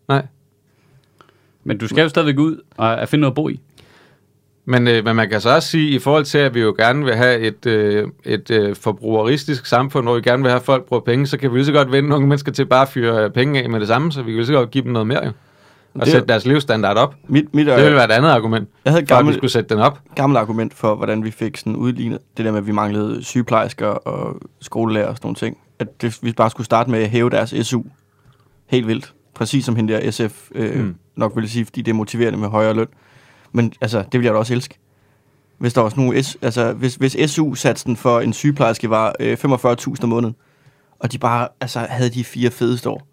Nej. men du skal jo stadigvæk ud og finde noget at bo i. Men, øh, men man kan så også sige, i forhold til, at vi jo gerne vil have et, øh, et øh, forbrugeristisk samfund, hvor vi gerne vil have, at folk bruger penge, så kan vi lige så godt vende unge mennesker til bare at fyre penge af med det samme, så vi kan lige så godt give dem noget mere jo. Og Det- sætte deres levestandard op. Mit, mit, Det ville være et andet argument, jeg havde et for at vi skulle sætte den op. gammelt argument for, hvordan vi fik sådan udlignet det der med, at vi manglede sygeplejersker og skolelærer og sådan nogle ting. At det, vi bare skulle starte med at hæve deres SU helt vildt. Præcis som hende der SF øh, Mm. nok ville sige, fordi det er motiverende med højere løn. Men altså, det ville jeg da også elske. Hvis der var sådan nogle, altså, hvis, hvis SU-satsen for en sygeplejerske var øh, 45.000 om måneden, og de bare altså, havde de fire fedeste år,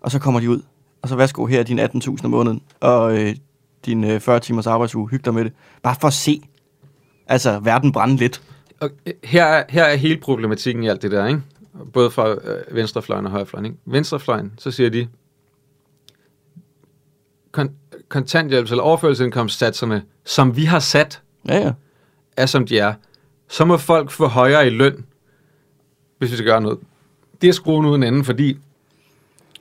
og så kommer de ud, og så værsgo, her er dine 18.000 om måneden, og øh, din øh, 40 timers arbejdsuge, hyg dig med det. Bare for at se, altså, verden brænde lidt. Og øh, her, er, her er hele problematikken i alt det der, ikke? Både fra øh, venstrefløjen og højrefløjen. Ikke? Venstrefløjen, så siger de, kon- kontanthjælps- eller overførselsindkomstsatserne, som vi har sat, Ja, ja. er som de er. Så må folk få højere i løn, hvis vi skal gøre noget. Det er skruen uden enden, fordi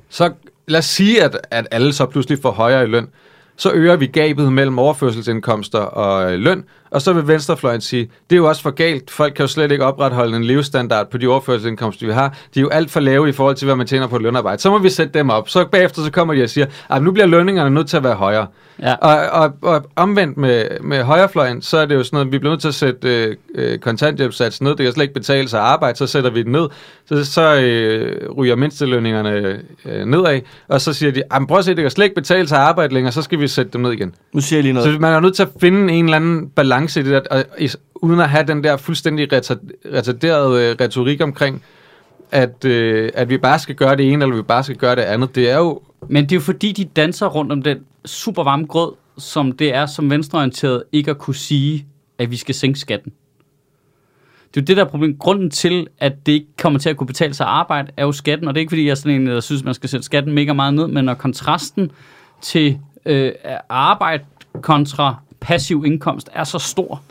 så lad os sige, at, at alle så pludselig får højere i løn. Så øger vi gabet mellem overførselsindkomster og øh, løn, og så vil venstrefløjen sige, det er jo også for galt. Folk kan jo slet ikke opretholde en levestandard på de overførselsindkomster, vi har. De er jo alt for lave i forhold til, hvad man tjener på et lønarbejde. Så må vi sætte dem op. Så bagefter så kommer de og siger, at nu bliver lønningerne nødt til at være højere. Ja. Og, og, og omvendt med, med højrefløjen, så er det jo sådan noget, vi bliver nødt til at sætte øh, øh, ned. Det kan slet ikke betale sig at arbejde, så sætter vi den ned. Så, så øh, ryger mindstelønningerne øh, nedad, og så siger de, "Jamen, prøv at se, det kan slet ikke betale sig at arbejde længere, så skal vi sætte dem ned igen. Nu siger jeg lige noget. Så man er nødt til at finde en eller anden balance i det der, og, uden at have den der fuldstændig retarderede øh, retorik omkring, at, øh, at vi bare skal gøre det ene, eller vi bare skal gøre det andet. Det er jo Men det er jo fordi, de danser rundt om den super varme grød, som det er som venstreorienteret ikke at kunne sige, at vi skal sænke skatten. Det er jo det, der problem. Grunden til, at det ikke kommer til at kunne betale sig arbejde, er jo skatten. Og det er ikke, fordi jeg er sådan en, der synes, man skal sætte skatten mega meget ned, men når kontrasten til øh, arbejde kontra passiv indkomst er så stor,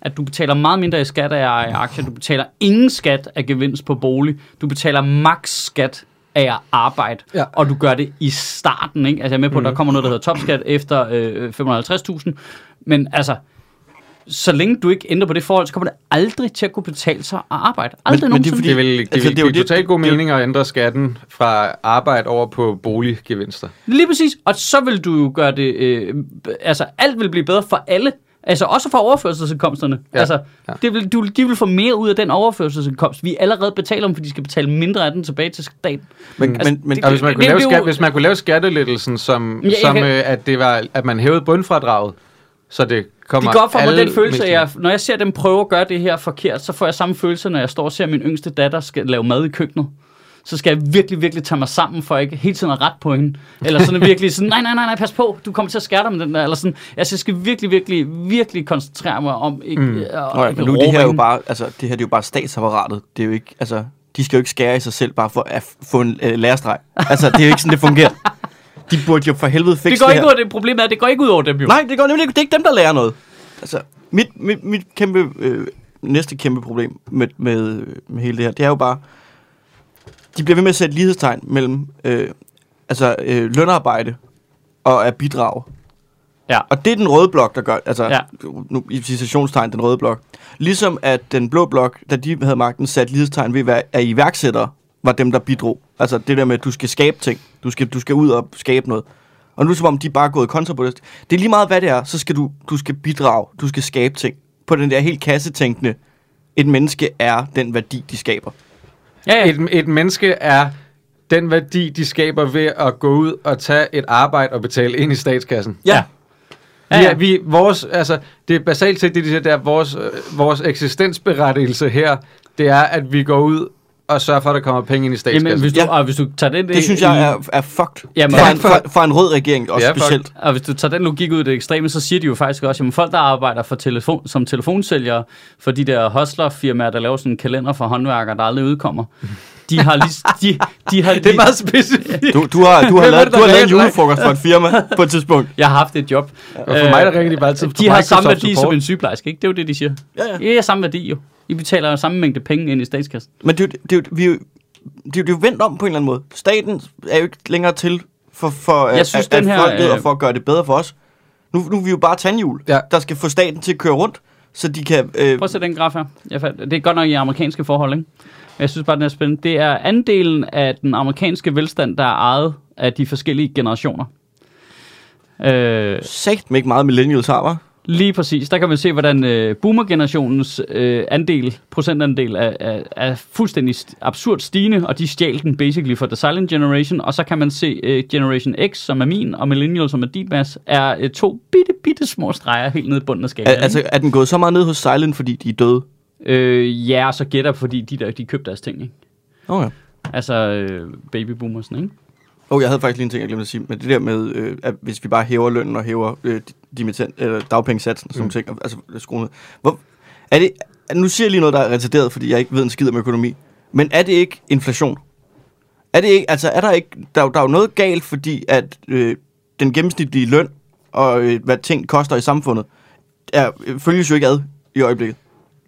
at du betaler meget mindre i skat af aktier. Du betaler ingen skat af gevinst på bolig. Du betaler maks skat af at arbejde. Ja. Og du gør det i starten. Ikke? Altså jeg er med på, at der kommer noget, der hedder topskat efter øh, 550.000. Men altså, så længe du ikke ændrer på det forhold, så kommer det aldrig til at kunne betale sig at arbejde. Aldrig men det er nogensinde. fordi- Det vil, det Altså, vil det er jo give det- totalt god det er jo- mening at ændre skatten fra arbejde over på boliggevinster. Lige præcis. Og så vil du jo gøre det... Øh, altså, alt vil blive bedre for alle. Altså, også for overførselsindkomsterne. Ja. Altså, Ja. det vil, du, de vil få mere ud af den overførselsindkomst, vi allerede betaler om, for de skal betale mindre af den tilbage til staten. Men, Altså, men, men, det- hvis man kunne, det- lave, det er skat, jo- hvis man kunne lave skattelettelsen, som, Ja, som kan- øh, at, det var, at man hævede bundfradraget, så det kommer Det går op for mig den følelse, at jeg, når jeg ser dem prøve at gøre det her forkert, så får jeg samme følelse, når jeg står og ser min yngste datter skal lave mad i køkkenet. Så skal jeg virkelig, virkelig tage mig sammen, for ikke hele tiden at ret på hende. Eller sådan virkelig sådan, nej, nej, nej, nej, pas på, du kommer til at skære dig med den der. Eller sådan, altså, jeg skal virkelig, virkelig, virkelig koncentrere mig om ikke, mm. at, Nå, ja, ikke men nu er det her jo hende. bare, altså, det her det er jo bare statsapparatet. Det er jo ikke, altså, de skal jo ikke skære i sig selv bare for at få en øh, lærestreg. Altså, det er jo ikke sådan, det fungerer. De burde jo for helvede fikse Det går det ikke ud af det. Problemet er, det går ikke ud over dem jo. Nej, det går nemlig ikke. Det er ikke dem, der lærer noget. Altså, mit, mit, mit kæmpe, øh, næste kæmpe problem med, med, med hele det her, det er jo bare, de bliver ved med at sætte lighedstegn mellem øh, altså, øh, lønarbejde og at bidrage. Ja. Og det er den røde blok, der gør, altså ja. nu, i citationstegn, den røde blok. Ligesom at den blå blok, da de havde magten, satte lighedstegn ved, at iværksættere var dem, der bidrog. Altså det der med, at du skal skabe ting. Du skal, du skal ud og skabe noget. Og nu er det som om, de bare er gået kontra på det. Det er lige meget, hvad det er, så skal du, du skal bidrage. Du skal skabe ting. På den der helt kassetænkende, et menneske er den værdi, de skaber. Ja, ja. Et, et menneske er den værdi, de skaber ved at gå ud og tage et arbejde og betale ind i statskassen. Ja. Ja, Ja. Vi, vores, altså, det er basalt set det, de siger, det er vores, øh, vores eksistensberettigelse her, det er, at vi går ud og sørger for, at der kommer penge ind i statskassen. Jamen, hvis du, Ja. og hvis du tager den Det synes jeg er, er fucked. Jamen, for, ja, en, for, for en rød regering også Ja, ja, fuck. specielt. Og hvis du tager den logik ud i det ekstreme, så siger de jo faktisk også, at folk, der arbejder for telefon, som telefonsælgere for de der hustlerfirmaer, der laver sådan en kalender for håndværkere, der aldrig udkommer, de har lige... De, de har lige det er meget specifikt. Du, du har, du har lavet, det, du har lavet en til julefrokost for et firma på et tidspunkt. jeg har haft et job. Og for mig, der ringer de bare altid De på har samme værdi som Support. en sygeplejerske, ikke? Det er jo det, de siger. Ja, ja. Det er samme værdi jo. I betaler jo samme mængde penge ind i statskassen. Men det, er jo- det, jo- vi det, er jo- det er jo vendt om på en eller anden måde. Staten er jo ikke længere til for, for Jeg at, synes, at, den at her, folket øh, og for at gøre det bedre for os. Nu, nu er vi jo bare tandhjul, Ja. der skal få staten til at køre rundt, så de kan... Øh, Prøv at se den graf her. Jeg fandt, det er godt nok i amerikanske forhold, ikke? Jeg synes bare, den er spændende. Det er andelen af den amerikanske velstand, der er ejet af de forskellige generationer. Øh, med ikke meget millennials har, var. Lige præcis. Der kan man se, hvordan øh, boomer-generationens øh, andel, procentandel er, er, er fuldstændig st- absurd stigende, og de stjal den basically for The Silent Generation. Og så kan man se øh, Generation X, som er min, og Millennial, som er din, Mads, er øh, to bitte, bitte små streger helt nede i bunden af skalaen. altså, er den gået så meget ned hos Silent, fordi de er døde? Øh, ja, og så gætter fordi de der, de købte deres ting, ikke? Okay. Altså øh, babyboomersen, ikke? Oh, jeg havde faktisk lige en ting, jeg glemte at sige. Men det der med, øh, at hvis vi bare hæver lønnen og hæver øh, dimittent, eller dagpengesatsen og sådan mm. ting, altså skrue ned. Hvor, er det, nu siger jeg lige noget, der er retarderet, fordi jeg ikke ved en skid om økonomi. Men er det ikke inflation? Er det ikke, altså er der ikke, der, er der er jo noget galt, fordi at øh, den gennemsnitlige løn og øh, hvad ting koster i samfundet, er, øh, følges jo ikke ad i øjeblikket.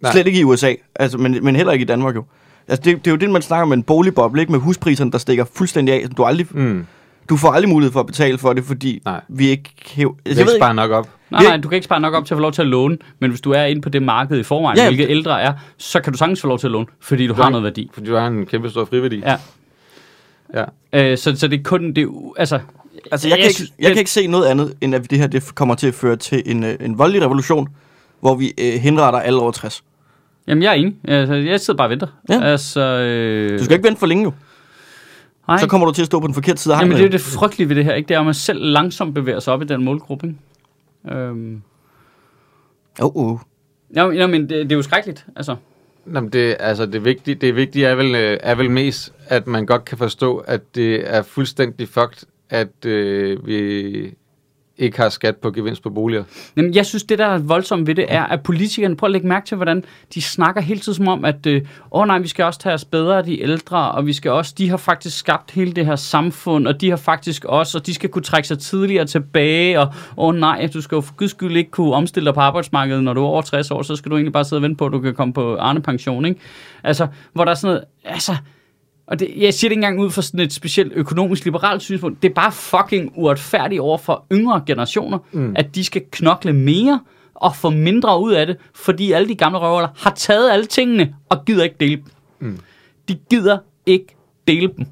Nej. Slet ikke i USA, altså, men, men heller ikke i Danmark jo. Altså, det, det er jo det, man snakker om en boligboble, ikke med huspriserne, der stikker fuldstændig af. Du, aldrig, Mm. du får aldrig mulighed for at betale for det, fordi Nej. vi ikke. Det Altså, er jeg ved ikke ikke, spare nok op. Nej, Vi- nej, du kan ikke spare nok op til at få lov til at låne, men hvis du er inde på det marked i forvejen, ja, hvilket det- ældre er, så kan du sagtens få lov til at låne, fordi du har noget værdi. Fordi du har en kæmpe stor friværdi. Ja. ja. Øh, så, så det er kun, det, altså, altså, jeg, kan jeg ikke, synes, jeg det- kan ikke se noget andet, end at det her det kommer til at føre til en, øh, en voldelig revolution, hvor vi øh, henretter alle over 60. jamen jeg er enig. Altså, jeg sidder bare og venter. Ja. Altså, øh, Du skal ikke vente for længe jo. nej. Så kommer du til at stå på den forkerte side af Jamen det er jo det frygtelige ved det her, ikke? Det er, at man selv langsomt bevæger sig op i den målgruppe, ikke? Øhm, Oh, oh. ja, ja, men det, det er jo skrækkeligt, altså. Jamen det, altså det vigtige, det vigtige er, vel, øh, er vel mest, at man godt kan forstå, at det er fuldstændig fucked, at øh, vi ikke har skat på gevinst på boliger. Jamen, jeg synes, det der er voldsomt ved det, er, at politikerne, prøver at lægge mærke til, hvordan de snakker hele tiden som om, at øh, åh nej, vi skal også tage os bedre af de ældre, og vi skal også, de har faktisk skabt hele det her samfund, og de har faktisk også, og de skal kunne trække sig tidligere tilbage, og åh nej, du skal jo for guds skyld ikke kunne omstille dig på arbejdsmarkedet, når du er over 60 år, så skal du egentlig bare sidde og vente på, at du kan komme på Arne pension, ikke? Altså, hvor der er sådan noget, altså, og det, jeg siger det ikke engang ud fra sådan et specielt økonomisk liberalt synspunkt. Det er bare fucking uretfærdigt over for yngre generationer, mm. at de skal knokle mere og få mindre ud af det, fordi alle de gamle røvler har taget alle tingene og gider ikke dele dem. Mm. De gider ikke dele dem.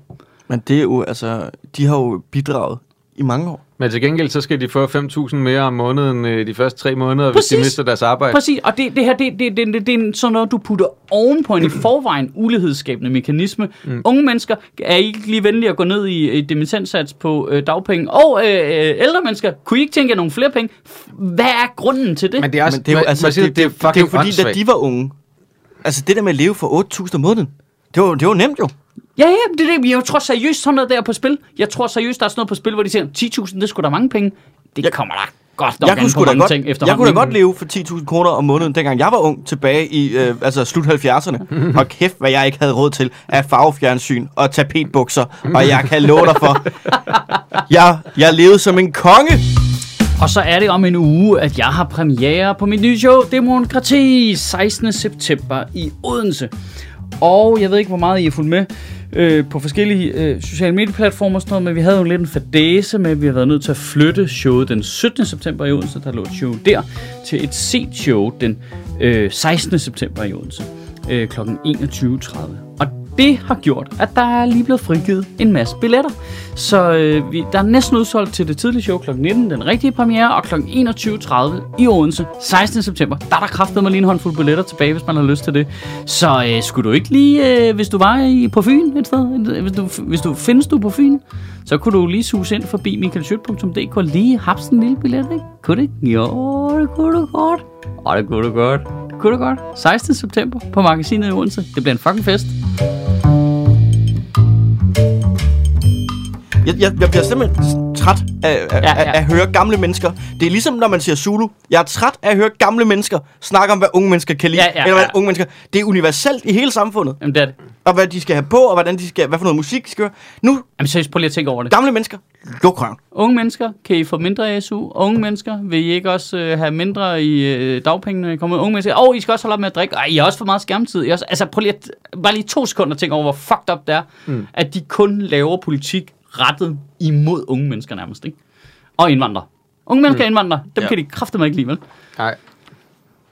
Men det er jo, altså, de har jo bidraget i mange år. Men til gengæld, så skal de få 5.000 mere om måneden øh, de første tre måneder, hvis de Præcis. mister deres arbejde. Præcis, og det, det her, det, det, det, det, det er sådan noget, du putter oven på en i forvejen ulighedsskabende mekanisme. Mm. Unge mennesker er ikke lige venlige at gå ned i, i dimittenssats på øh, dagpenge. Og øh, øh, ældre mennesker, kunne I ikke tænke jer nogle flere penge? Hvad er grunden til det? Men det er også, Men det er jo, altså, man det, det, det, det, er jo fordi, da de var unge, altså det der med at leve for 8.000 om måneden, det var, det var nemt jo. Ja, ja, det er det. Jeg tror seriøst sådan noget der er på spil. Jeg tror seriøst, der er sådan noget på spil, hvor de siger, 10.000, det skulle da mange penge. Det Jeg- kommer der godt nok Jeg kunne, på da mange godt, ting jeg kunne da godt leve for 10.000 kroner om måneden, dengang jeg var ung, tilbage i øh, altså slut 70'erne. Og kæft, hvad jeg ikke havde råd til af farvefjernsyn og tapetbukser. Og jeg kan love dig for, jeg, jeg levede som en konge. Og så er det om en uge, at jeg har premiere på mit nye show, Demokrati, 16. september i Odense. Og jeg ved ikke, hvor meget I er fulgt med øh, på forskellige øh, sociale medieplatformer og sådan noget, men vi havde jo lidt en fadese med, at vi har været nødt til at flytte showet den 17. september i Odense, der lå et show der, til et set show den øh, 16. september i Odense øh, kl. 21.30. Det har gjort, at der er lige blevet frigivet en masse billetter. Så øh, vi, der er næsten udsolgt til det tidlige show kl. 19, den rigtige premiere, og kl. 21.30 i Odense, 16. september. Der er der kraftet mig lige en håndfuld billetter tilbage, hvis man har lyst til det. Så øh, skulle du ikke lige, øh, hvis du var i, på Fyn et sted, øh, hvis du, hvis du findes du på Fyn, så kunne du lige suge ind forbi michaelschødt.dk og lige hapse en lille billet, ikke? Kunne det ikke? Jo, det kunne du godt. Åh, det kunne du godt. Det kunne du godt. 16. september på magasinet i Odense. Det bliver en fucking fest. Jeg, jeg, jeg bliver simpelthen træt af, af, Ja, ja. Af, at høre gamle mennesker. Det er ligesom, når man siger Zulu. Jeg er træt af at høre gamle mennesker snakke om, hvad unge mennesker kan lide. Ja, ja, eller hvad ja. unge mennesker... Det er universelt i hele samfundet. Jamen, det er det. Og hvad de skal have på, og hvordan de skal, hvad for noget musik de skal høre. Nu, Jamen, seriøst, prøv lige at tænke over det. gamle mennesker, luk røven. Unge mennesker, kan I få mindre SU? Unge mennesker, vil I ikke også øh, have mindre i øh, dagpenge, når I kommer? Unge mennesker, åh, oh, I skal også holde op med at drikke. Ej, I har også for meget skærmtid. I også, altså, prøv lige at, bare lige to sekunder at tænke over, hvor fucked up det er, mm. at de kun laver politik rettet imod unge mennesker nærmest, ikke? Og indvandrere. Unge mennesker og indvandrere, dem Ja. kan de kraftedeme ikke lide, vel? Nej.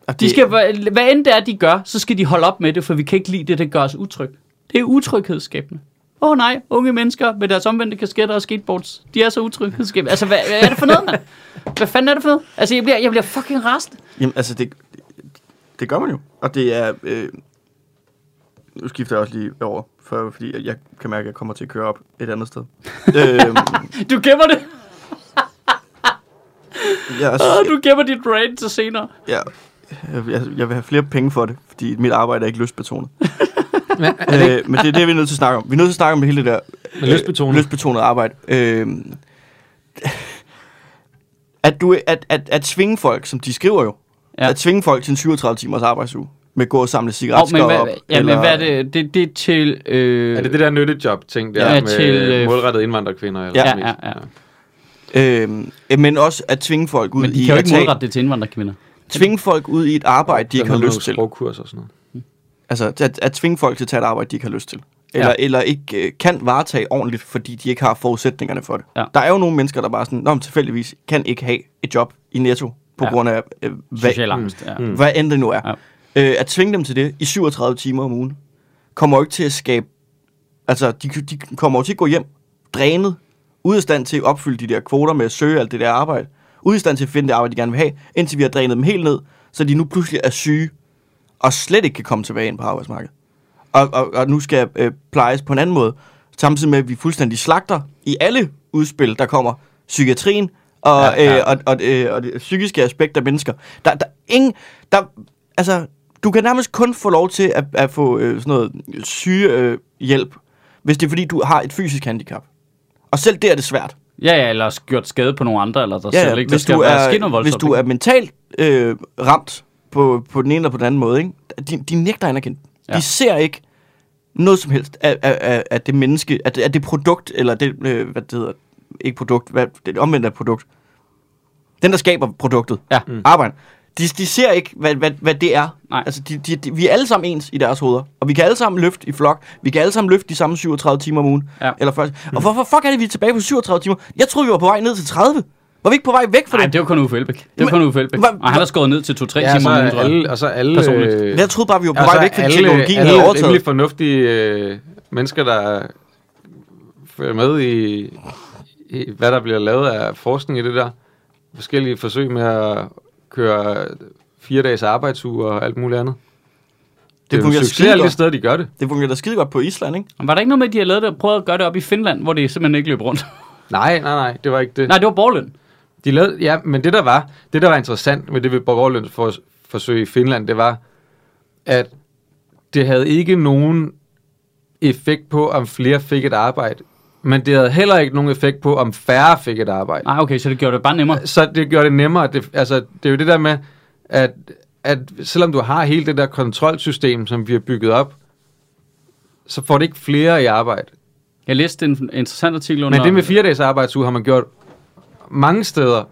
Og De skal, hvad, hvad end det er, de gør, så skal de holde op med det, for vi kan ikke lide det, der gør os utryg. Det er utryghedsskabende. Åh oh, nej, unge mennesker med deres omvendte kasketter og skateboards, de er så utryghedsskabende. Altså, hvad, hvad er det for noget, mand? Hvad fanden er det for noget? Altså, jeg bliver, jeg bliver fucking rast. Jamen, altså, det, det gør man jo. Og det er... Øh, nu skifter jeg også lige over, for, fordi jeg- kan mærke, at jeg kommer til at køre op et andet sted. øhm, Du gemmer det. jeg, Oh, du gemmer dit brain til senere. jeg, jeg, jeg vil have flere penge for det, fordi mit arbejde er ikke lystbetonet. Men, er det, øh, men det er det, vi er nødt til at snakke om. Vi er nødt til at snakke om hele det der Med lystbetonet. lystbetonet arbejde. Øh, at, du, at, at, at tvinge folk, som de skriver jo, Ja. ja. at tvinge folk til en 37 timers arbejdsuge, med at gå og samle Oh, cigaretskår men hvad, op. ja, men hvad er det? Det, det er til... Øh, er det det der nyttejob-ting der Ja, med til, øh, målrettede indvandrerkvinder? Eller Ja, mest? ja, ja. Øh, men også at tvinge folk ud Men de i kan jo at ikke tage, målrette det til indvandrerkvinder. tvinge folk ud i et arbejde, de ikke har lyst til. Sprogkurs og sådan noget. Altså at, at tvinge folk til at tage et arbejde, de ikke har lyst til. Eller, Ja. ja. eller ikke øh, kan varetage ordentligt, fordi de ikke har forudsætningerne for det. Ja. Der er jo nogle mennesker, der bare sådan, Nå, tilfældigvis kan ikke have et job i Netto, på Ja. ja. grund af, øh, hvad, Social angst, ja. Mm. hvad end det nu er. Ja. Øh, at tvinge dem til det i 37 timer om ugen, kommer jo ikke til at skabe... Altså, de, de kommer jo til at gå hjem drænet, ude af stand til at opfylde de der kvoter med at søge alt det der arbejde, ude af stand til at finde det arbejde, de gerne vil have, indtil vi har drænet dem helt ned, så de nu pludselig er syge, og slet ikke kan komme tilbage ind på arbejdsmarkedet. Og, og, og nu skal øh, plejes på en anden måde, samtidig med, at vi fuldstændig slagter i alle udspil, der kommer, psykiatrien, og, Ja, ja. Øh, og, og, øh, og det psykiske aspekt af mennesker. Der, der ingen, der, altså, du kan nærmest kun få lov til at, at få øh, sådan noget sygehjælp, øh, hjælp, hvis det er fordi, du har et fysisk handicap. Og selv det er det svært. Ja, ja, eller gjort skade på nogle andre, eller der Ja, selv ikke. Der hvis, skal du er, hvis du er mentalt øh, ramt på, på den ene eller på den anden måde, ikke? De, de nægter at anerkende. Ja. De ser ikke noget som helst af, af, af, af det menneske, af det, af det produkt, eller det, øh, hvad det hedder, ikke produkt, hvad, det omvendte af produkt. Den, der skaber produktet. Ja. Mm. De, de ser ikke, hvad, hvad, hvad det er. Nej. Altså, de, de, de, vi er alle sammen ens i deres hoveder. Og vi kan alle sammen løfte i flok. Vi kan alle sammen løfte de samme 37 timer om ugen. Ja. Eller 40. Og hvorfor fuck er det, vi er tilbage på 37 timer? Jeg troede, vi var på vej ned til 30. Var vi ikke på vej væk fra Nej, det? det var kun Uffe Elbæk. Det var kun Uffe Elbæk. Og han har skåret ned til 2-3 Ja, timer så om ugen, tror jeg. alle, og så alle... Personligt. øh, Jeg troede bare, vi var på og så vej væk, fordi alle, teknologien alle havde overtaget. rimelig fornuftige øh, mennesker, der følger med i, i, hvad der bliver lavet af forskning i det der. Forskellige forsøg med at køre fire dages arbejdsuge og alt muligt andet. Det, det er fungerer succes skide alle de steder, de gør det. Det fungerer da skide godt på Island, ikke? Var der ikke noget med, at de har lavet det, prøvet at gøre det op i Finland, hvor det simpelthen ikke løb rundt? Nej, nej, nej, det var ikke det. Nej, det var borgerløn. De lavede, ja, men det der var, det der var interessant med det ved borgerløns for, forsøg i Finland, det var, at det havde ikke nogen effekt på, om flere fik et arbejde. Men det havde heller ikke nogen effekt på, om færre fik et arbejde. Nej, okay, så det gjorde det bare nemmere. Så det gjorde det nemmere. Det, altså, det er jo det der med, at, at selvom du har hele det der kontrolsystem, som vi har bygget op, så får det ikke flere i arbejde. Jeg læste en interessant artikel under... Men det med fire dages arbejdsuge har man gjort mange steder,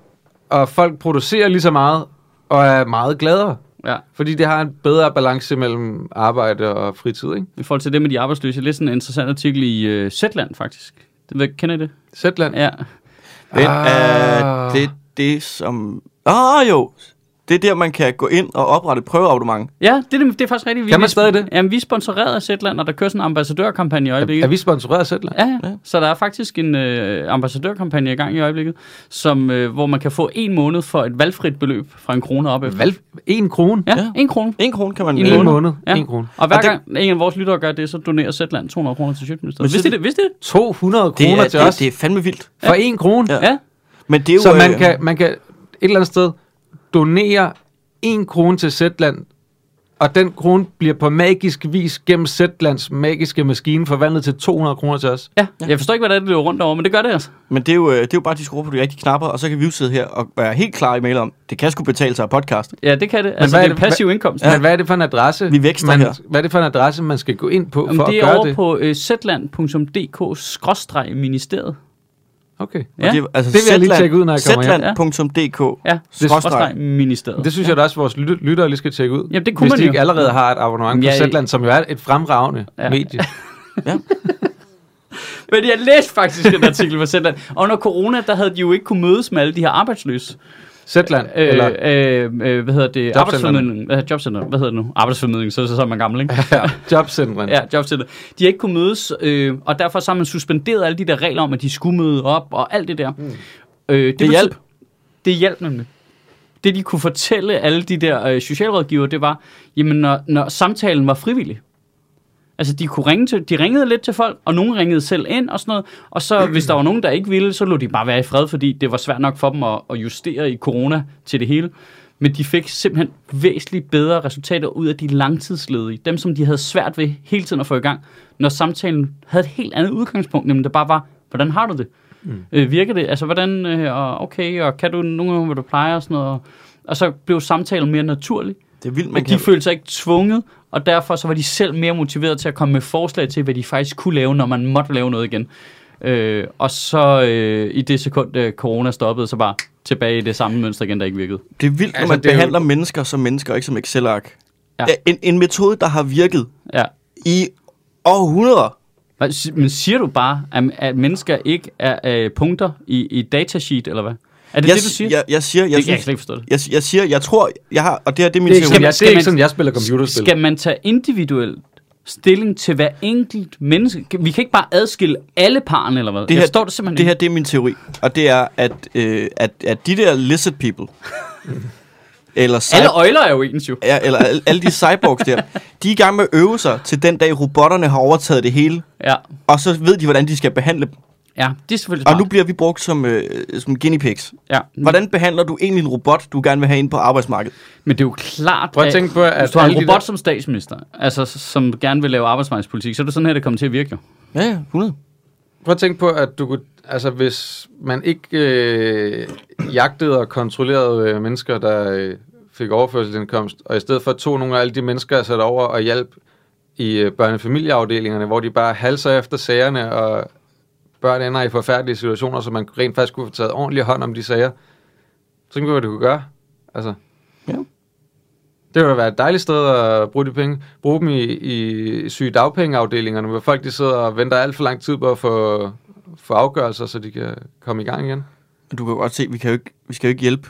og folk producerer lige så meget, og er meget gladere. Ja, Fordi det har en bedre balance mellem arbejde og fritid, ikke? i forhold til det med de arbejdsløse. Jeg læste en interessant artikel i uh, Zetland, faktisk. Det, ved- kender I det? Zetland. Ja. Men Ah. er det det, som... Ah, jo. Det er der, man kan gå ind og oprette et prøveabonnement. Ja, det, er- det er faktisk rigtigt. Vi Kan man er- stadig det? Jamen, vi er sponsoreret af Zetland, og der kører sådan en ambassadørkampagne i øjeblikket. Er vi sponsoreret af Zetland? Ja, ja. Så der er faktisk en øh, ambassadørkampagne i gang i øjeblikket, som, øh, hvor man kan få en måned for et valgfrit beløb fra en krone op efter. Valg en krone? Ja, Ja. en krone. En krone kan man... En En måned. måned. Ja. En krone. Og hver Og det- gang en af vores lyttere gør det, så donerer Zetland 200 kroner til Sjøtministeriet. Men Vidste så- det? Vidste det? 200 Det kroner er, til det, os det er fandme vildt. for en krone. Ja. Ja. Men det er jo... Så man øh, kan, man kan et eller andet sted donere en krone til Zetland, og den krone bliver på magisk vis gennem Zetlands magiske maskine forvandlet til 200 kroner til os. ja. Jeg forstår ikke, hvad det er, det løber rundt over, men det gør det altså. Men det er, jo, øh, det er jo bare, at de skruer på de rigtige knapper, og så kan vi jo sidde her og være helt klar i mail om, det kan sgu betale sig af podcast. Ja, det kan det. Altså, hvad det er er det- passiv indkomst. Ja. Men hvad er det for en adresse? Vi vækster man, her. Hvad er det for en adresse, man skal gå ind på Om for det at er gøre over det? på øh, zetland.dk-ministeriet. Okay. Ja, Og det, er- altså, Det vil jeg lige tjekke ud, når jeg kommer hjem. Zetland.dk. ja. skråstreg. ministeriet. Det synes jeg da også, vores lyt- lyttere lige skal tjekke ud. Jamen, det kunne Hvis man de jo. ikke allerede har et abonnement på Ja, Zetland, som jo er et fremragende Ja. medie. Men jeg læste faktisk en artikel fra Zetland. Og under corona, der havde de jo ikke kunne mødes med alle de her arbejdsløse. Zetland, Øh, eller... øh, øh, hvad hedder det? Arbejdsformidling. Hvad hedder jobcenter? Hvad hedder det nu? Arbejdsformidling, så, så, så er man gammel, ikke? Ja, jobcentren. Ja, jobcenter. De har ikke kunne mødes, øh, og derfor så har man suspenderet alle de der regler om, at de skulle møde op, og alt det der. Mm. Øh, det, Det hjalp. Det hjalp nemlig. Det, de kunne fortælle alle de der øh, socialrådgiver, det var, jamen, når, når samtalen var frivillig. Altså, de, kunne ringe til, de ringede lidt til folk, og nogen ringede selv ind og sådan noget. Og så, hvis der var nogen, der ikke ville, så lå de bare være i fred, fordi det var svært nok for dem at, at justere i corona til det hele. Men de fik simpelthen væsentligt bedre resultater ud af de langtidsledige. Dem, som de havde svært ved hele tiden at få i gang. Når samtalen havde et helt andet udgangspunkt, nemlig det bare var, hvordan har du det? Mm. Øh, virker det? Altså, hvordan, øh, og okay, og kan du nogle gange, hvad du plejer og sådan noget. Og, og så blev samtalen mere naturlig. Det er vildt, man Men de kan... følte sig ikke tvunget, og derfor så var de selv mere motiveret til at komme med forslag til, hvad de faktisk kunne lave, når man måtte lave noget igen. Øh, og så øh, i det sekund, øh, corona stoppede, så bare tilbage i det samme mønster igen, der ikke virkede. Det er vildt, når Altså, man det er jo- behandler mennesker som mennesker, ikke som Excel-ark. Ja. En, en metode, der har virket Ja. i århundreder. Men siger du bare, at, at mennesker ikke er øh, punkter i, i datasheet, eller hvad? Er det jeg, det, du siger? Jeg, jeg siger, jeg, det kan jeg synes, slet ikke forstå det. jeg, jeg siger, jeg tror, jeg har, og det her, det er min Det er teori. jeg, skal det er ikke man- sådan, jeg spiller computerspil. Skal man tage individuelt stilling til hver enkelt menneske? Vi kan ikke bare adskille alle parerne, eller hvad? Det jeg her- forstår det simpelthen Det her, det er min teori. Og det er, at, øh, at, at de der lizard people, eller, cy- Alle øjler er jo ens jo. ja, eller alle, alle de cyborgs der, de er i gang med at øve sig til den dag, robotterne har overtaget det hele. Ja, Og så ved de, hvordan de skal behandle dem. Ja det er selvfølgelig Og smart. nu bliver vi brugt som, øh, som guinea pigs. ja. Hvordan behandler du egentlig en robot, du gerne vil have ind på arbejdsmarkedet? Men det er jo klart, Prøv at tænke på, at hvis du har en robot der- som statsminister, altså som gerne vil lave arbejdsmarkedspolitik, så er det sådan her, det kommer til at virke jo. Ja, ja, 100. Prøv at tænke på, at du kunne, altså hvis man ikke øh, jagtede og kontrollerede øh, mennesker, der øh, fik overførselsindkomst, og i stedet for tog nogle af alle de mennesker, der satte over og hjalp i øh, børnefamilieafdelingerne, hvor de bare halser efter sagerne, og børn ender i forfærdelige situationer, så man rent faktisk kunne få taget ordentlig hånd om de sager. Så tænk på, hvad det kunne gøre. Altså, Ja. det ville være et dejligt sted at bruge de penge. Bruge dem i, i syge dagpengeafdelingerne, hvor folk de sidder og venter alt for lang tid på at få, få afgørelser, så de kan komme i gang igen. Du kan godt se, vi, kan jo ikke, vi skal jo ikke hjælpe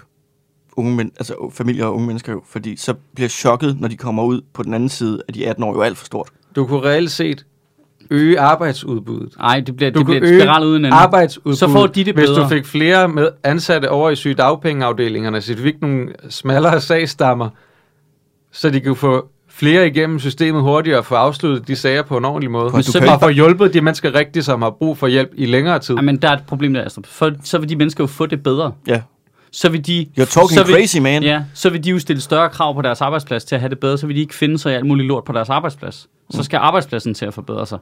unge men, altså familier og unge mennesker jo, fordi så bliver chokket, når de kommer ud på den anden side af de 18 år, jo alt for stort. Du kunne reelt set øge arbejdsudbuddet. Nej, det bliver, Du det bliver et øge spiral uden ende. arbejdsudbuddet, Så får de det hvis du bedre. fik flere med ansatte over i sygedagpengeafdelingerne, så du fik nogle smallere sagstammer, så de kunne få flere igennem systemet hurtigere og få afsluttet de sager på en ordentlig måde. Men så ikke- få hjulpet de mennesker rigtigt, som har brug for hjælp i længere tid. Ja, men der er et problem der, Astrup. For, så vil de mennesker jo få det bedre. Ja. Så vil de... You're talking så vil, crazy, man. Ja, så vil de jo stille større krav på deres arbejdsplads til at have det bedre. Så vil de ikke finde sig i alt muligt lort på deres arbejdsplads. Mm. Så skal arbejdspladsen til at forbedre sig.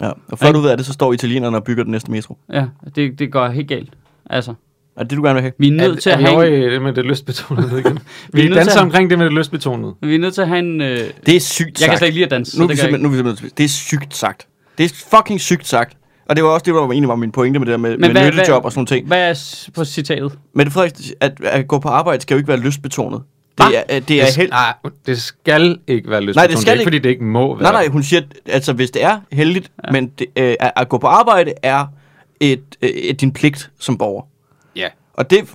Ja. Og før du ved af det, så står italienerne og bygger den næste metro. Ja, det, det går helt galt. Altså, Er det, du gerne vil have? vi er nødt til er, at er vi have... i det med det lystbetonede nu igen? Vi er vi til danser at- omkring det med det lystbetonede. Vi er nødt til at have en... Øh, Det er sygt jeg sagt. kan slet ikke lide at danse, nu så er vi jeg simpelthen, nu er vi simpelthen, det er sygt sagt. Det er fucking sygt sagt. Og det var også det, der var egentlig var min pointe med det der med, med hvad- nyttejob hvad- og sådan nogle ting. Hvad er på citatet? Men Frederiksen, at, at gå på arbejde skal jo ikke være lystbetonet. Det er, det er det, helt... nej, det skal ikke være lystbetonet. Nej, det skal det er ikke, fordi det ikke må være. Nej, nej, hun siger, at altså, hvis det er heldigt, ja. men det, øh, at, at gå på arbejde er et, øh, et, din pligt som borger. Ja. Og det... Ja, et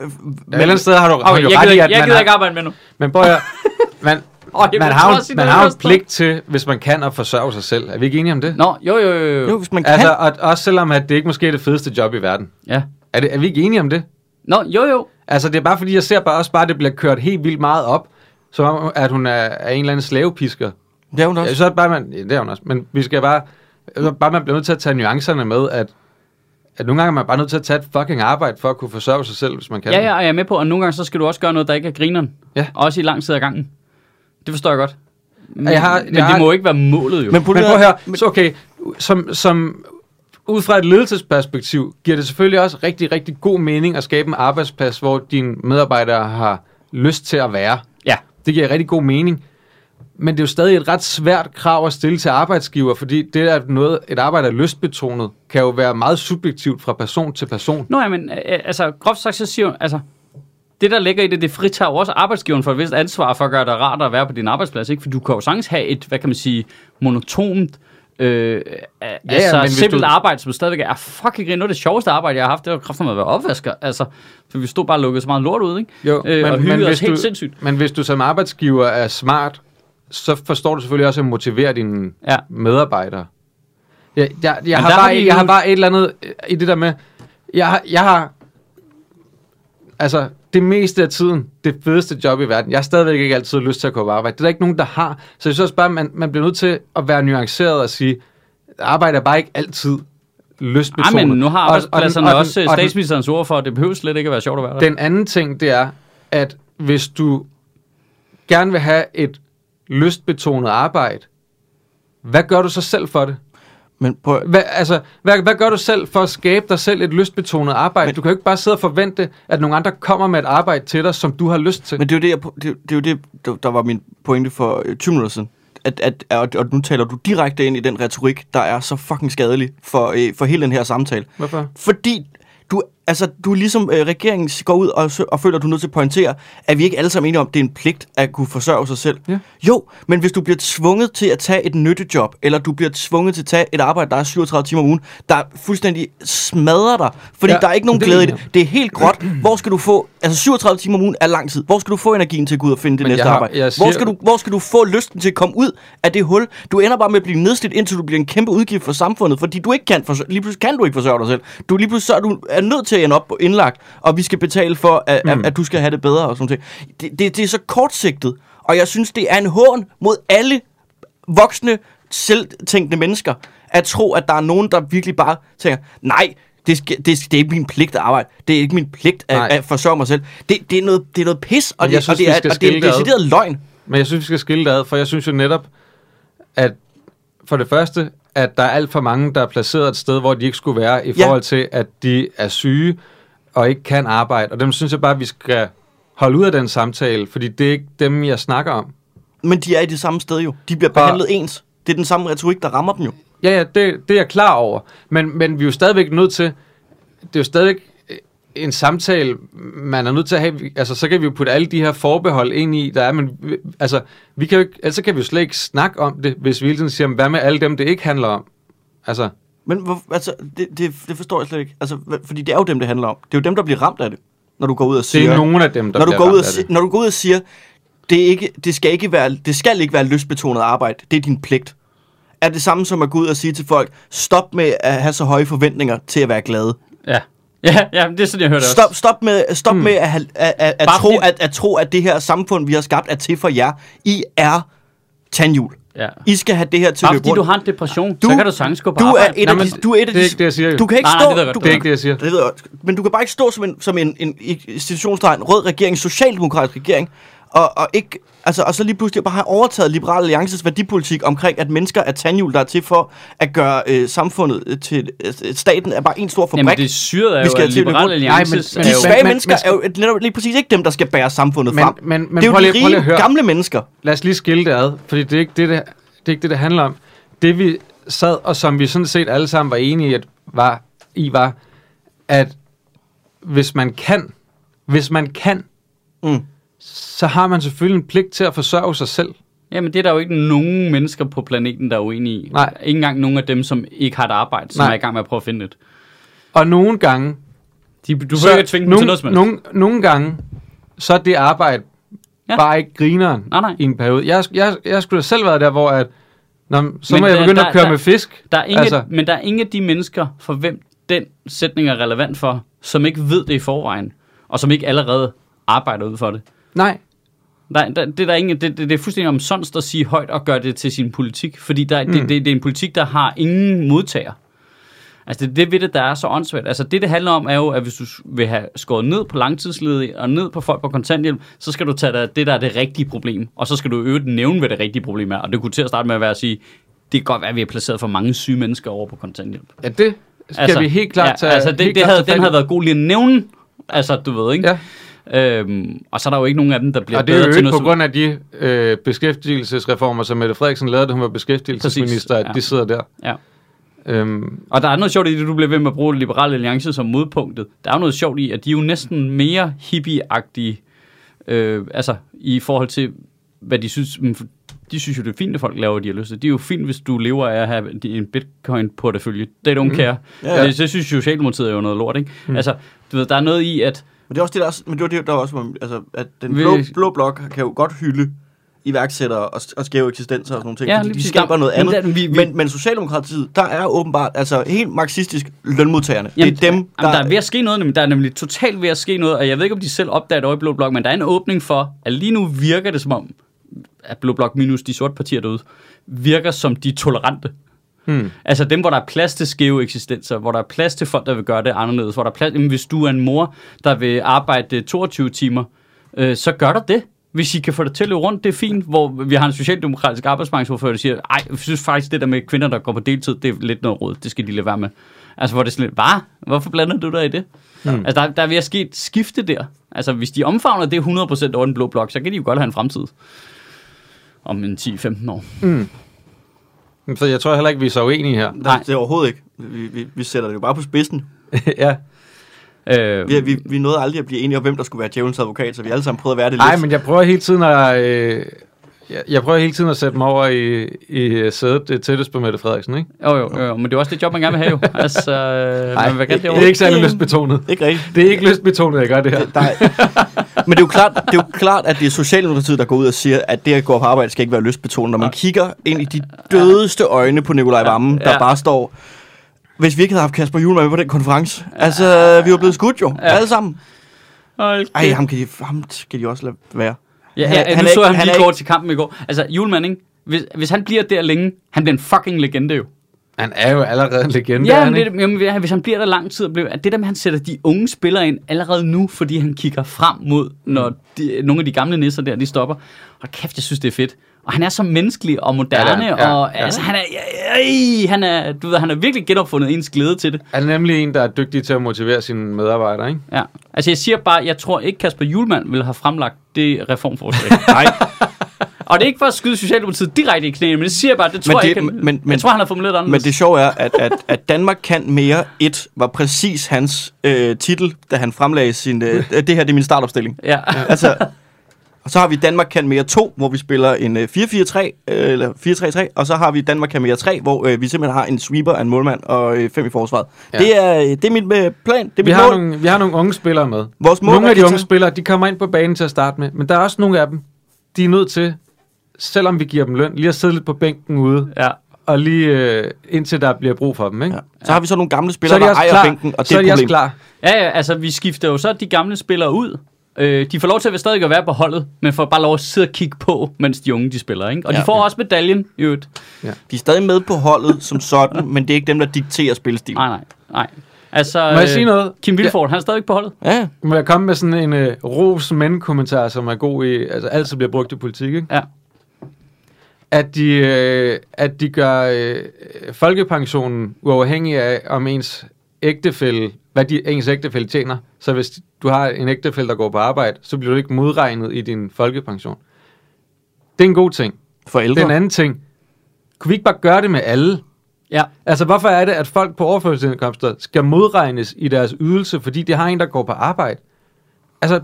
eller andet sted har du, har Okay, du jeg ret gider, i, ikke, at jeg man gider har, ikke arbejde med nu. Men prøv at man, jeg man har, jo, man har jo pligt til, hvis man kan, at forsørge sig selv. Er vi ikke enige om det? Nå, jo, jo, jo. jo. Jo, hvis man kan... Altså, og, også selvom at det ikke måske er det fedeste job i verden. Ja. Er, det, er vi ikke enige om det? Nå, jo, jo. Altså, det er bare fordi, jeg ser bare også bare, at det bliver kørt helt vildt meget op, som om, at hun er, er en eller anden slavepisker. det er hun også. Ja, så er det bare, man, ja, det er hun også, men vi skal bare, bare man bliver nødt til at tage nuancerne med, at, at nogle gange er man bare nødt til at tage et fucking arbejde for at kunne forsørge sig selv, hvis man kan. Ja, ja, og jeg er med på, og nogle gange så skal du også gøre noget, der ikke er grineren. Ja. Også i lang tid ad gangen. Det forstår jeg godt. Men, Jeg har- men jeg det har- må ikke være målet jo. Men Men prøv at høre, så okay, som, som ud fra et ledelsesperspektiv, giver det selvfølgelig også rigtig, rigtig god mening at skabe en arbejdsplads, hvor dine medarbejdere har lyst til at være. ja. Det giver rigtig god mening. Men det er jo stadig et ret svært krav at stille til arbejdsgiver, fordi det er noget, et arbejde er lystbetonet, kan jo være meget subjektivt fra person til person. Nå, ja, men øh, altså, groft sagt, så siger altså, det der ligger i det, det fritager jo også arbejdsgiveren for et vist ansvar for at gøre det rart at være på din arbejdsplads, ikke? For du kan jo sagtens have et, hvad kan man sige, monotont, øh, ja, altså men hvis simpelt du- arbejde, som stadigvæk er fucking grin. Noget af det sjoveste arbejde, jeg har haft, det var kraftigt med at være opvasker. Altså, for vi stod bare og lukkede så meget lort ud, ikke? Jo, øh, og hyggede os hvis helt du, sindssygt. Men hvis du som arbejdsgiver er smart, så forstår du selvfølgelig også at motivere dine Ja. medarbejdere. Jeg, jeg, jeg, Men har har bare, de jeg har jo- bare et eller andet i det der med, jeg har, jeg har altså det meste af tiden, det fedeste job i verden. Jeg har stadigvæk ikke altid lyst til at gå på arbejde. Det er der ikke nogen, der har. Så jeg synes også bare, man, man bliver nødt til at være nuanceret og sige, arbejde er bare ikke altid lystbetonet. men nu har Og- og den- arbejdspladserne og den- også og den- statsministerens ord for, at det behøver slet ikke at være sjovt at være der. den anden ting, det er, at hvis du gerne vil have et lystbetonet arbejde, hvad gør du så selv for det? Men prøv, Hvad, altså, hvad, hvad gør du selv for at skabe dig selv et lystbetonet arbejde? Men, du kan jo ikke bare sidde og forvente, at nogle andre kommer med et arbejde til dig, som du har lyst til. Men det er jo det, jeg, det, det, er jo det der, var min pointe for øh, 20 minutter siden. At, at, at, og nu taler du direkte ind i den retorik, der er så fucking skadelig for, øh, for hele den her samtale. Hvorfor? Fordi altså, du er ligesom øh, regeringen går ud og, og føler, at du er nødt til at pointere, at vi ikke alle sammen enige om, at det er en pligt at kunne forsørge sig selv. Ja. Jo, men hvis du bliver tvunget til at tage et nyttejob, eller du bliver tvunget til at tage et arbejde, der er 37 timer om ugen, der fuldstændig smadrer dig, fordi Ja, der er ikke nogen det glæde i det. Det er helt gråt. Hvor skal du få, altså 37 timer om ugen er lang tid. Hvor skal du få energien til at gå ud og finde det Men næste har- arbejde? jeg Hvor, siger- skal du, hvor skal du få lysten til at komme ud af det hul? Du ender bare med at blive nedslidt, indtil du bliver en kæmpe udgift for samfundet, fordi du ikke kan forsørge, lige pludselig kan du ikke forsørge dig selv. Du lige pludselig så du er nødt til ende op på indlagt, og vi skal betale for, at, mm. at, at du skal have det bedre og sådan noget. Det, det, det er så kortsigtet, og jeg synes, det er en hån mod alle voksne, selvtænkende mennesker, at tro, at der er nogen, der virkelig bare tænker, nej, det, skal, det, det er ikke min pligt at arbejde. Det er ikke min pligt at, at forsørge mig selv. Det, det, er noget, det er noget pis, og det, synes, og det er, og det er ad. decideret løgn. Men jeg synes, vi skal skille det ad, for jeg synes jo netop, at for det første, at der er alt for mange, der er placeret et sted, hvor de ikke skulle være, i Ja. forhold til, at de er syge og ikke kan arbejde. Og dem synes jeg bare, at vi skal holde ud af den samtale, fordi det er ikke dem, jeg snakker om. Men de er i det samme sted jo. De bliver behandlet ens. Det er den samme retorik, der rammer dem jo. Ja, ja, det, det er jeg klar over. Men, men vi er jo stadigvæk nødt til... Det er jo stadigvæk en samtale, man er nødt til at have... Altså, så kan vi jo putte alle de her forbehold ind i, der er, men altså, vi kan jo ikke, ellers så kan vi jo slet ikke snakke om det, hvis vi hele tiden siger, "Men hvad med alle dem, det ikke handler om? Altså, Men hvor, altså, det, det, det forstår jeg slet ikke. Altså, fordi det er jo dem, det handler om. Det er jo dem, der bliver ramt af det, når du går ud og det siger... er nogle af dem, der når du bliver går ud ramt og, af si- det. når du går ud og siger, det, er ikke, det, skal ikke være, det skal ikke være lystbetonet arbejde. Det er din pligt. er det samme som at gå ud og sige til folk, stop med at have så høje forventninger til at være glade. Ja. Ja, ja, det er sådan, jeg hørte det Stop, også. stop med, stop mm. med at, at, at, at, Bare tro, fordi- at, at tro, at det her samfund, vi har skabt, er til for jer. I er tandhjul. Ja. I skal have det her til at Bare løbe fordi du har en depression, Du- så kan du sagtens gå på Du er arbejde. et Nej, af men de, du er et af det er de, ikke det, jeg siger, jo. Du kan ikke Nej, nej, stå, det ved du, Det er ikke det, jeg siger. det ved jeg. Men du kan bare ikke stå som en, som en, en, en institutionstegn, rød regering, socialdemokratisk regering, og, og, ikke, altså, og så lige pludselig bare have overtaget Liberal Alliances værdipolitik omkring, at mennesker er tandhjul, der er til for at gøre øh, samfundet til... Øh, staten er bare en stor fabrik. Jamen, det syret er Vi jo, skal at rundt. Alliances Nej, men- er de svage men- mennesker men- er jo netop lige præcis ikke dem, der skal bære samfundet Men- frem. men- men det er jo lige- de lige rige, gamle mennesker. Lad os lige skille det ad, fordi det er ikke det, det, det, er ikke det, det handler om. Det vi sad, og som vi sådan set alle sammen var enige i, at var, i var, at hvis man kan, hvis man kan, Mm. Så har man selvfølgelig en pligt til at forsørge sig selv. Jamen, det er der jo ikke nogen mennesker på planeten, der er uenige i. Nej. Ikke engang nogen af dem, som ikke har et arbejde, som Nej. er i gang med at prøve at finde det. Og nogle gange, De, du behøver ikke tvinge nogle, til noget som nogle, nogle gange, så er det arbejde Ja. bare ikke grineren Nej, nej. i en periode. Jeg, jeg, jeg skulle da selv været der, hvor at, Nå, så Men må jeg der- begynde der- at køre der- med fisk. Der er ingen. Altså. Men der er ingen af de mennesker, for hvem den sætning er relevant for, som ikke ved det i forvejen, og som ikke allerede arbejder ud for det. Nej, Der, der, det, er der ingen, det, det, det er fuldstændig omsonst at sige højt og gøre det til sin politik, fordi der, mm. det, det, det er en politik, der har ingen modtager. Altså det er det ved det, der er så åndssvagt. Altså det, det handler om, er jo, at hvis du vil have skåret ned på langtidsledige og ned på folk på kontanthjælp, så skal du tage dig det, der er det rigtige problem, og så skal du i øvrigt nævne, hvad det rigtige problem er. Og det kunne til at starte med at være at sige, det kan godt være, at vi har placeret for mange syge mennesker over på kontanthjælp. ja, det skal vi helt klart tage Altså det, det havde, den havde været god lige at nævne, altså du ved, ikke? Ja. Øhm, og så er der jo ikke nogen af dem, der bliver Og det er jo ikke på som- grund af de øh, beskæftigelsesreformer, som Mette Frederiksen lavede, da hun var beskæftigelsesminister, Præcis, at ja. de sidder der. Ja. Øhm, Og der er noget sjovt i det, du bliver ved med at bruge Liberale Alliance som modpunktet. Der er jo noget sjovt i, at de er jo næsten mere hippie-agtige, øh, altså i forhold til, hvad de synes. De synes jo, det er fint, at folk laver, hvad de har lyst til. Det er jo fint, hvis du lever af at have en bitcoin-portefølje. They don't care. Ja, ja. Det, det synes Socialdemokratiet er jo noget lort, ikke? Mm. Altså, du ved, der er noget i, at Men det er også det, der, er- men det var det, der også, var- altså, at den blå, blå blok kan jo godt hylde iværksættere og, og skæve eksistenser og sådan nogle ting, Ja, de skaber Der- noget men andet. der- vi- vi- men, men Socialdemokratiet, der er åbenbart, altså helt marxistisk, lønmodtagerne. Jamen, det er dem, jamen, der... der er ved at ske noget, nemlig, der er nemlig totalt ved at ske noget, og jeg ved ikke, om de selv opdager det over i Blå Blok, men der er en åbning for, at lige nu virker det som om, at Blå Blok minus de sorte partier derude, virker som de tolerante. Hmm. Altså dem, hvor der er plads til skæve eksistenser, hvor der er plads til folk, der vil gøre det anderledes, hvor der er plads, jamen, hvis du er en mor, der vil arbejde 22 timer, øh, så gør der det. Hvis I kan få det til at løbe rundt, det er fint, hvor vi har en socialdemokratisk arbejdsmarkedsordfører, der siger, ej, jeg synes faktisk, det der med kvinder, der går på deltid, det er lidt noget råd, det skal de lade være med. Altså, hvor det er sådan lidt, hvad? Hvorfor blander du dig i det? Mm. Altså, der, der er at ske et skifte der. Altså, hvis de omfavner det 100% over den blå blok, så kan de jo godt have en fremtid. Om en 10-15 år. Så jeg tror heller ikke, vi er så uenige her. Nej, det er overhovedet ikke. Vi, vi, vi sætter det jo bare på spidsen. ja. Øh, Vi, vi, vi nåede aldrig at blive enige om, hvem der skulle være djævelens advokat, så vi alle sammen prøvede at være det Nej, lidt. men jeg prøver hele tiden at... Øh, jeg, jeg prøver hele tiden at sætte mig over i, i sædet det tættest på Mette Frederiksen, ikke? Jo, jo, jo, men det er også det job, man gerne vil have jo. Altså, øh, man vil gerne det er ikke særlig lystbetonet. Ikke rigtigt. Det er ikke lystbetonet, jeg gør det her. Der er, men det er, jo klart, det er jo klart, at det er Socialdemokratiet, der går ud og siger, at det at gå på arbejde skal ikke være lystbetonet. Når man kigger ind i de dødeste øjne på Nikolaj Vammen, der bare står... Hvis vi ikke havde haft Kasper Juhl med på den konference, altså, vi var blevet skudt jo, alle sammen. Ej, Ej, ham kan de, ham skal de også lade være. Ja, Han- ja, han han nu så ikke- han han lige går ikke- til kampen i går. Altså, Julemand, ikke? Hvis, hvis han bliver der længe, han bliver en fucking legende jo. Han er jo allerede en legende. Ja, han men ikke? det, jamen, hvis han bliver der lang tid, og bliver, at det der med, at han sætter de unge spillere ind allerede nu, fordi han kigger frem mod, når de, nogle af de gamle nisser der, de stopper. Og kæft, jeg synes, det er fedt. Og han er så menneskelig og moderne, Ja, ja, og ja. altså, han er, øh, han er, du ved, han har virkelig genopfundet ens glæde til det. Han er nemlig en, der er dygtig til at motivere sine medarbejdere, ikke? Ja. Altså, jeg siger bare, jeg tror ikke, Kasper Julemand ville have fremlagt det reformforslag. Nej, og det er ikke for at skyde Socialdemokratiet direkte i knæene, men det siger jeg bare, det tror Men jeg det- ikke, han, men- men, men- jeg tror, han har formuleret det men anderledes. det sjove er, at, at, at Danmark kan mere et var præcis hans øh, titel, da han fremlagde sin... Øh, det her det er min startopstilling. Ja. Altså, og så har vi Danmark kan mere 2, hvor vi spiller en øh, 4-4-3, øh, eller 4-3-3, og så har vi Danmark kan mere 3, hvor øh, vi simpelthen har en sweeper, en målmand og øh, fem i forsvaret. Ja. Det, er, øh, det er min øh, plan, det er Vi mit har, mål. nogle, vi har nogle unge spillere med. Vores mål Nogle er af de unge tage- spillere, de kommer ind på banen til at starte med, men der er også nogle af dem, de er nødt til, selvom vi giver dem løn, lige at sidde lidt på bænken ude ja. og lige øh, indtil der bliver brug for dem, ikke? Ja. Så har vi så nogle gamle Så spillere, er de der ejer klar. bænken, og det så er er et de også problem. klar. Ja, ja, altså vi skifter jo så de gamle spillere ud. Øh, de får lov til at stadig at være på holdet, men får bare lov at sidde og kigge på, mens de unge de spiller. Ikke? Og Ja. de får også medaljen i øvrigt. De er stadig med på holdet som sådan, men det er ikke dem, der dikterer spilstil. Nej, nej, nej. Altså, Må jeg sige noget? Kim Vilfort, han er stadig på holdet. Ja, Må jeg komme med sådan en øh, ros men kommentar, som er god i, altså altid bliver brugt i politik, ikke? Ja. At de, øh, at de gør øh, folkepensionen uafhængig af, om ens ægtefælle, hvad de, ens ægtefælle tjener. Så hvis du har en ægtefælle, der går på arbejde, så bliver du ikke modregnet i din folkepension. Det er en god ting. for ældre. Den anden ting, kunne vi ikke bare gøre det med alle? Ja. Altså, hvorfor er det, at folk på overførselsindkomster skal modregnes i deres ydelse, fordi de har en, der går på arbejde? Altså,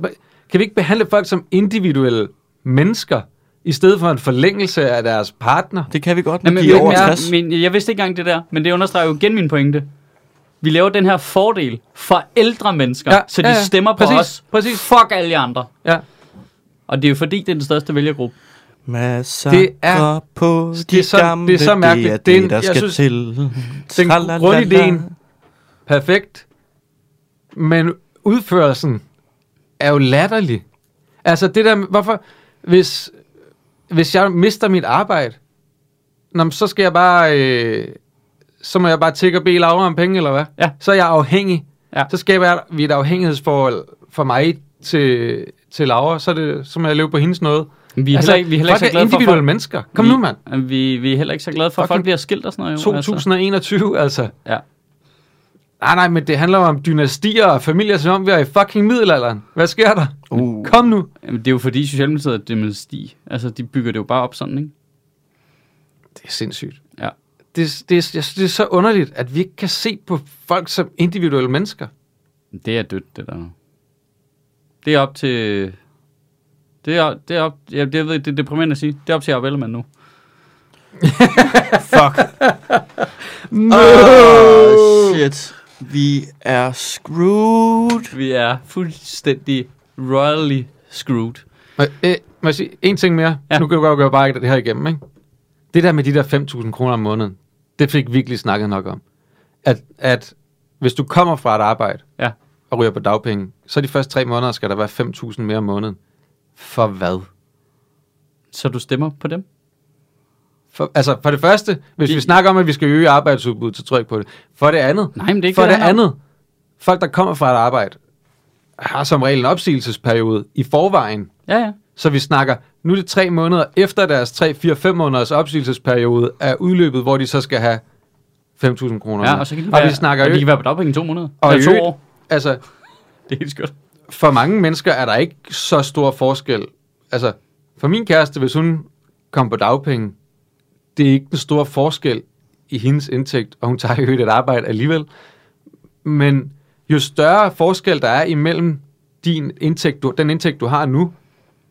kan vi ikke behandle folk som individuelle mennesker, i stedet for en forlængelse af deres partner? Det kan vi godt, når Jamen, de er men, over men, 60. men, jeg vidste ikke engang det der, men det understreger jo igen min pointe. Vi laver den her fordel for ældre mennesker, Ja, så de ja, ja, stemmer på Præcis, os. præcis. Fuck alle de andre. Ja. Og det er jo fordi, det er den største vælgergruppe. Masser Det er- på det de er så- gamle, det er så mærkeligt. det er Det er det, en- der jeg skal synes- til. Den grundidéen, perfekt, men udførelsen er jo latterlig. Altså det der, hvorfor, hvis, hvis jeg mister mit arbejde, nå, så skal jeg bare, øh, så må jeg bare tække og bede Laura om penge, eller hvad? Ja. Så er jeg afhængig. Ja. Så skaber jeg vi et afhængighedsforhold for mig til, til Laura, så, er det, så må jeg leve på hendes noget. Vi er altså, heller ikke, vi er heller ikke så er glade for, individuelle folk, mennesker. Kom vi, nu, mand. Vi, vi er heller ikke så glade for, at folk bliver skilt og sådan noget. Jo, 2021, altså. Altså. Ja. Nej, nej, men det handler om dynastier og familier, som om vi er i fucking middelalderen. Hvad sker der? Uh. Kom nu. Jamen, det er jo fordi Socialdemokratiet er dynasti. Altså, de bygger det jo bare op sådan, ikke? Det er sindssygt. Ja. Det, det, jeg synes, det er så underligt, at vi ikke kan se på folk som individuelle mennesker. Det er dødt, det der. Det er op til... Det er, det er op... Ja, det, jeg ved, det er deprimerende at sige. Det er op til Jacob Ellemann nu. Fuck. Oh, shit. Vi er screwed. Vi er fuldstændig royally screwed. Må, øh, må jeg sige en ting mere? Ja. Ja. Nu kan du godt gøre bare det her igennem, ikke? Det der med de der 5.000 kroner om måneden, det fik virkelig snakket nok om. At, at hvis du kommer fra et arbejde Ja. og ryger på dagpenge, så de første tre måneder skal der være 5.000 mere om måneden. For hvad? Så du stemmer på dem? For, altså, for det første, hvis Det- vi snakker om, at vi skal øge arbejdsudbuddet, så tror jeg ikke på det. For det andet, Nej, men det er ikke for det, det andet, folk, der kommer fra et arbejde, har som regel en opsigelsesperiode i forvejen. Ja, ja. Så vi snakker, nu er det tre måneder efter deres 3, 4, 5 måneders opsigelsesperiode er udløbet, hvor de så skal have 5.000 kroner. Ja, og så kan de, og være, vi snakker og de kan være på dagpenge i to måneder. og Eller to år. altså, Det er helt skørt. for mange mennesker er der ikke så stor forskel. Altså, for min kæreste, hvis hun kom på dagpenge, det er ikke den store forskel i hendes indtægt, og hun tager jo et arbejde alligevel. Men jo større forskel der er imellem din indtægt, du, den indtægt, du har nu,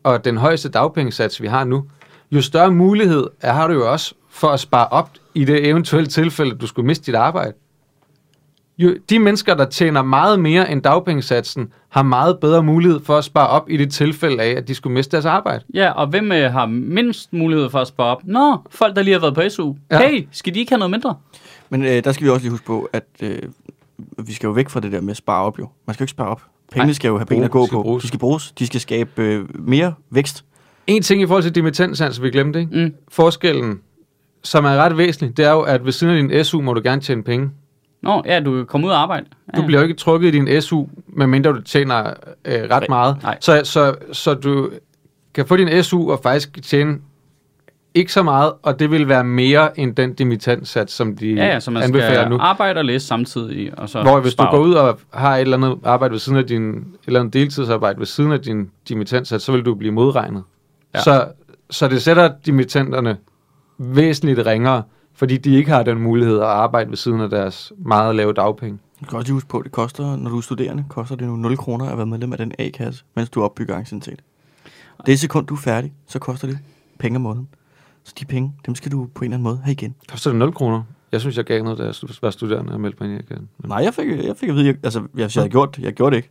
og den højeste dagpengesats, vi har nu, jo større mulighed er, har du jo også for at spare op i det eventuelle tilfælde, du skulle miste dit arbejde. Jo, de mennesker, der tjener meget mere end dagpengesatsen, har meget bedre mulighed for at spare op i det tilfælde af, at de skulle miste deres arbejde. Ja, og hvem øh, har mindst mulighed for at spare op? Nå, folk, der lige har været på SU. Ja. Ja. Hey, skal de ikke have noget mindre? Men øh, der skal vi også lige huske på, at øh, vi skal jo væk fra det der med at spare op jo. Man skal jo ikke spare op. Pengene skal jo have ben at gå skal på. bruges. De skal bruges. De skal skabe øh, mere vækst. En ting i forhold til dimittendsans, vi glemte, ikke? Mm. Forskellen, som er ret væsentlig, det er jo, at ved siden af din SU må du gerne tjene penge. Nå, ja, du kan komme ud og arbejde. Ja. Du bliver jo ikke trukket i din SU, medmindre du tjener øh, ret meget. Nej. Så, så, så du kan få din SU og faktisk tjene ikke så meget, og det vil være mere end den dimittendsats, som de Ja, ja, så man anbefaler skal nu. arbejde og læse samtidig. Og så Hvor hvis du spare går op. ud og har et eller andet arbejde ved siden af din, et eller andet deltidsarbejde ved siden af din dimittendsats, så vil du blive modregnet. Ja. Så, så det sætter dimittenterne væsentligt ringere, fordi de ikke har den mulighed at arbejde ved siden af deres meget lave dagpenge. Du kan også huske på, at det koster, når du er studerende, koster det nu 0 kroner at være medlem af den A-kasse, mens du opbygger anciennitet. Det sekund, du er færdig, så koster det penge om måneden. Så de penge, dem skal du på en eller anden måde have igen. Koster det 0 kroner? Jeg synes, jeg gav noget, da jeg var studerende og meldte mig ind i igen. Nej, jeg fik, jeg fik at vide, jeg, altså, jeg, jeg, havde gjort det. Jeg gjorde det ikke.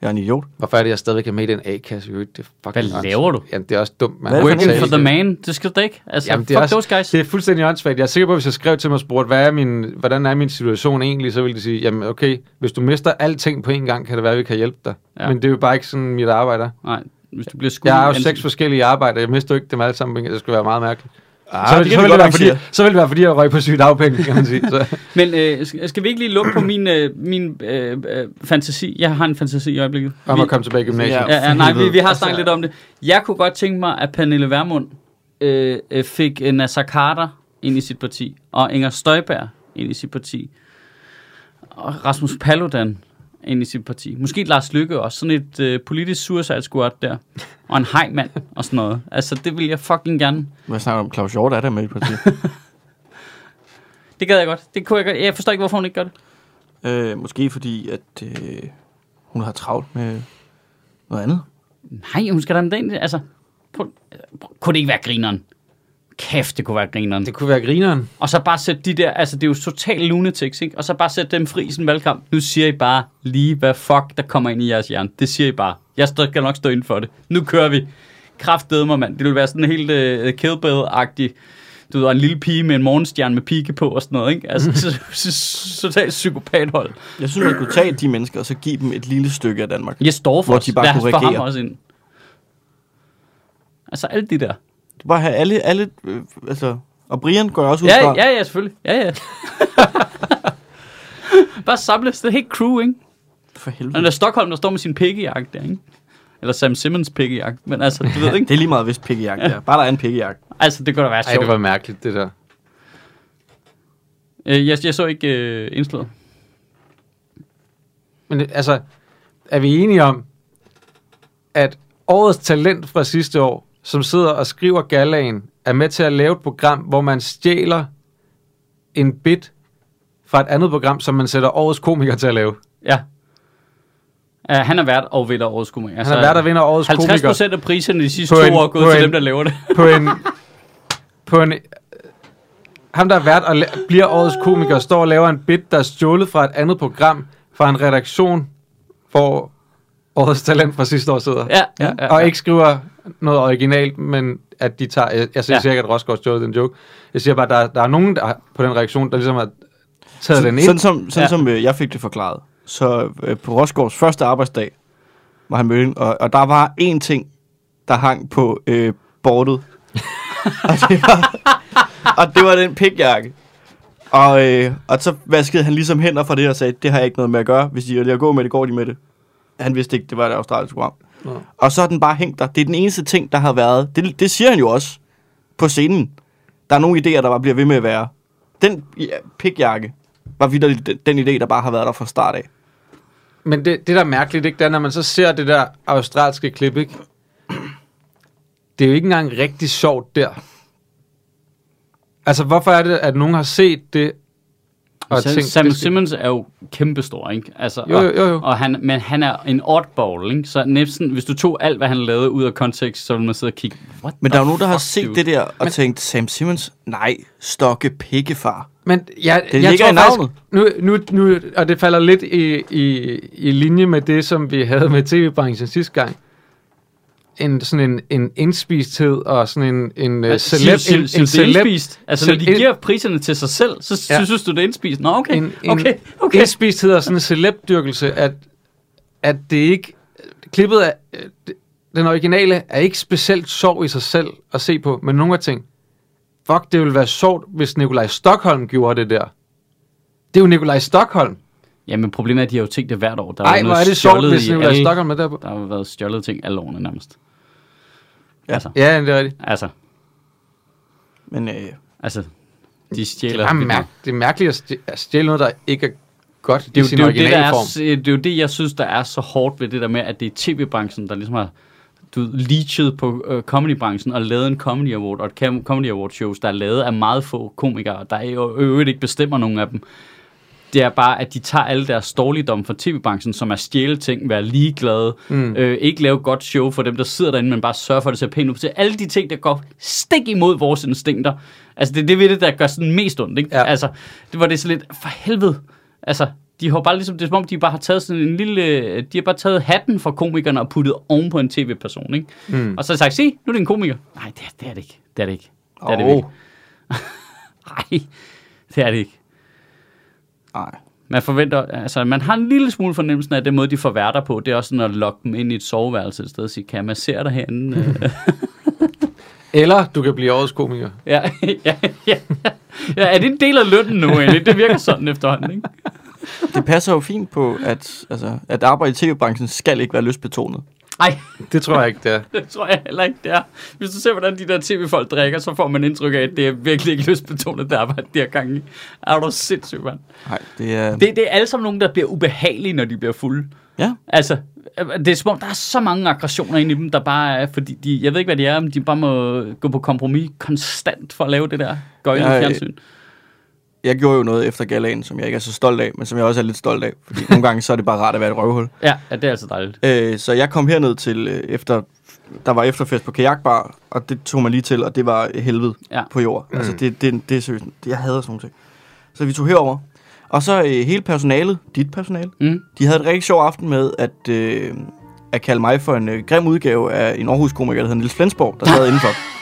Jeg er en idiot. Hvorfor er det, jeg stadigvæk er med i den A-kasse? Det er fucking Hvad laver du? Jamen, det er også dumt, man. Hvad er det for the man. Det skal du da ikke. Altså, Jamen, er fuck også- those guys. Det er fuldstændig åndssvagt. Jeg er sikker på, at hvis jeg skrev til mig og spurgte, hvad er min, hvordan er min situation egentlig, så ville de sige, jamen okay, hvis du mister alting på en gang, kan det være, at vi kan hjælpe dig. Ja. Ja. Men det er jo bare ikke sådan, mit arbejde er. Nej, hvis du bliver skudt... Jeg har jo enten- seks forskellige arbejder, jeg mister jo ikke dem alle sammen, det skulle være meget mærkeligt. Ah, så, det så, vil vi det være, fordi, så vil det være, fordi jeg røg på sygt afpenge, kan man sige. Så. Men øh, skal vi ikke lige lukke på min, øh, min øh, øh, fantasi? Jeg har en fantasi i øjeblikket. Om Vi- at komme tilbage i gymnasiet. Ja. Ja. Ja, ja, nej, vi, vi har Altså- snakket lidt om det. Jeg kunne godt tænke mig, at Pernille Vermund øh, øh, fik øh, Nasser Carter ind i sit parti, og Inger Støjberg ind i sit parti, og Rasmus Paludan ind i sit parti. Måske Lars Lykke også. Sådan et øh, politisk suicide squad der. Og en hejmand og sådan noget. Altså, det vil jeg fucking gerne. Hvad snakker om? Claus Hjort er der med i partiet. Det gad jeg godt. Det kunne jeg godt. Jeg forstår ikke, hvorfor hun ikke gør det. øh, måske fordi, at øh, hun har travlt med noget andet. Nej, hun skal da med den. Altså, prøv, prøv, kunne det ikke være grineren? Kæft, det kunne være grineren. Det kunne være grineren. Og så bare sætte de der, altså det er jo totalt lunatics, ikke? Og så bare sætte dem fri i sådan en valgkamp. Nu siger I bare lige, hvad fuck der kommer ind i jeres hjerne. Det siger I bare. Jeg skal nok stå inden for det. Nu kører vi. Kraftedeme, mig, mand. Det vil være sådan helt uh, Kill Bill-agtigt. Du ved, og en lille pige med en morgenstjerne med pike på og sådan noget, ikke? Altså, så, så, så, totalt psykopathold. Jeg synes, man kunne tage de mennesker, og så give dem et lille stykke af Danmark. Jeg står for Hvor de bare Lad kunne få ham regere. også ind. Altså, alle de der. Bare have alle, alle øh, altså, og Brian går også ud Ja, fra. ja, ja, selvfølgelig. Ja, ja. bare samles. Det er helt crew, ikke? For Og helvede. der er Stockholm, der står med sin pikkejagt der, ikke? Eller Sam Simmons pikkejagt. Men altså, du ved ikke. Det er lige meget, hvis pikkejagt ja. er. Bare der er en pikkejagt. Altså, det kunne da være Ej, sjovt. det var mærkeligt, det der. Øh, jeg, jeg så ikke øh, indslaget. Men altså, er vi enige om, at årets talent fra sidste år, som sidder og skriver galaen, er med til at lave et program, hvor man stjæler en bit fra et andet program, som man sætter årets komiker til at lave. Ja. Uh, han er vært og vinder årets komiker. Han er vært og vinder årets 50 komiker procent af priserne de sidste to en- år er gået til en- dem, der laver det. på en... på en ham, der er vært og bliver årets komiker, står og laver en bit, der er stjålet fra et andet program, fra en redaktion, hvor årets talent fra sidste år sidder. Ja, ja, ja, og ikke skriver noget originalt, men at de tager... Jeg, jeg siger Ja. sikkert, at Rosgaard stjålet den joke. Jeg siger bare, at der, der er nogen der, på den reaktion, der ligesom har taget den ind. Sådan som, sådan Ja. som øh, jeg fik det forklaret. Så øh, på Rosgaards første arbejdsdag var han mødt, og, og der var én ting, der hang på øh, bordet. og, det var, og det var den pikjakke. Og, øh, og så vaskede han ligesom hænder fra det og sagde, det har jeg ikke noget med at gøre. Hvis de vil gå med det, går de med det. Han vidste ikke, det var et australisk program. Nå. Og så er den bare hængt der. Det er den eneste ting, der har været. Det, det siger han jo også på scenen. Der er nogle idéer, der bare bliver ved med at være. Den ja, pikjakke var vidderligt den, den idé, der bare har været der fra start af. Men det, det der er mærkeligt, ikke, det er, når man så ser det der australske klip, ikke? Det er jo ikke engang rigtig sjovt der. Altså, hvorfor er det, at nogen har set det og Sam, tænkt... Sam Simmons er jo kæmpestor, ikke? Altså, Jo, jo, jo, jo. Og, han, men han er en oddball, ikke? Så næsten, hvis du tog alt, hvad han lavede ud af kontekst, så ville man sidde og kigge, what Men der er jo nogen, der har set dude? det der og tænkt, Sam Simmons, nej, stokke pikkefar. Men jeg, Det jeg ligger tror i faktisk, nu, nu, nu, og det falder lidt i, i, i linje med det, som vi havde med tv-branchen sidste gang. En, sådan en, en indspisthed og sådan en, en uh, Altså, celeb... synes- En, synes en det er indspist? Altså, når de giver priserne til sig selv, så Ja. synes du, det er indspist? Nå, okay. en, en okay, okay. indspisthed og sådan en celebdyrkelse, at, at det ikke... Klippet er... øh, Den originale er ikke specielt sjov i sig selv at se på, men nogle af ting. Fuck, det ville være sjovt, hvis Nikolaj Stockholm gjorde det der. Det er jo Nikolaj Stockholm. Jamen, problemet er, at de har jo tænkt det hvert år. Der jo hvor er det sjovt, hvis Nikolaj Stockholm er der på. Der har været stjålet ting alle årene nærmest. Ja. Altså, Ja, det er rigtigt. altså, Men øh, altså, de Det er, stjæler... vildt meget. mærk- det er mærkeligt at stj- at stjæle noget, der ikke er godt det er, i jo, sin det, er jo det, der er, form. s- det er jo det, jeg synes, der er så hårdt ved det der med, at det er tv-branchen, der ligesom har du leachet på øh, comedybranchen og lavet en comedy award og et comedy award shows, der er lavet af meget få komikere, der i øvrigt ikke bestemmer nogen af dem. Det er bare, at de tager alle deres dårligdom fra tv-branchen, som er stjæle ting, være ligeglade, mm. øh, ikke lave godt show for dem, der sidder derinde, men bare sørge for, at det ser pænt ud. Til alle de ting, der går stik imod vores instinkter. Altså, det er det ved det, der gør sådan mest ondt, ikke? Ja. Altså, det var det så lidt, for helvede. Altså, de har bare ligesom, det er som om, de bare har taget sådan en lille, de har bare taget hatten fra komikerne og puttet oven på en tv-person, ikke? Mm. Og så har de sagt, se, nu er det en komiker. Nej, det er det, er det ikke. Det er det ikke. Det er det Åh. ikke. Nej, det er det ikke. Nej. Man forventer, altså man har en lille smule fornemmelsen af, at den måde, de får værter på, det er også sådan at lokke dem ind i et soveværelse et sted og sige, kan jeg massere dig herinde? Eller du kan blive årets komiker. ja, ja, ja, ja, er det en del af lønnen nu egentlig? Det virker sådan efterhånden, ikke? Det passer jo fint på, at, altså, at arbejde i tv-branchen skal ikke være lystbetonet. Nej, Det tror jeg ikke, det er. det tror jeg heller ikke, det er. Hvis du ser, hvordan de der tv-folk drikker, så får man indtryk af, at det er virkelig ikke lystbetonet det arbejde, de har gang i. Er du sindssygt, mand? Nej, det er... Det, det er alle sammen nogen, der bliver ubehagelige, når de bliver fulde. Ja. Altså, det er som om, der er så mange aggressioner inde i dem, der bare er, fordi de, jeg ved ikke, hvad de er, men de bare må gå på kompromis konstant for at lave det der gøjende fjernsyn. Jeg gjorde jo noget efter galaen, som jeg ikke er så stolt af, men som jeg også er lidt stolt af. Fordi nogle gange så er det bare rart at være et røvhul. Ja, ja, det er altså dejligt. Øh, så jeg kom herned til, øh, efter, der var efterfest på kajakbar, og det tog mig lige til, og det var helvede Ja. på jord. Mm. Altså, det, det, det er seriøst. Det, jeg hader sådan nogle ting. Så vi tog herover. Og så øh, hele personalet, dit personale, Mm. de havde et rigtig sjov aften med at, øh, at kalde mig for en øh, grim udgave af en Aarhus-komiker, der hedder Niels Flensborg, der sad indenfor.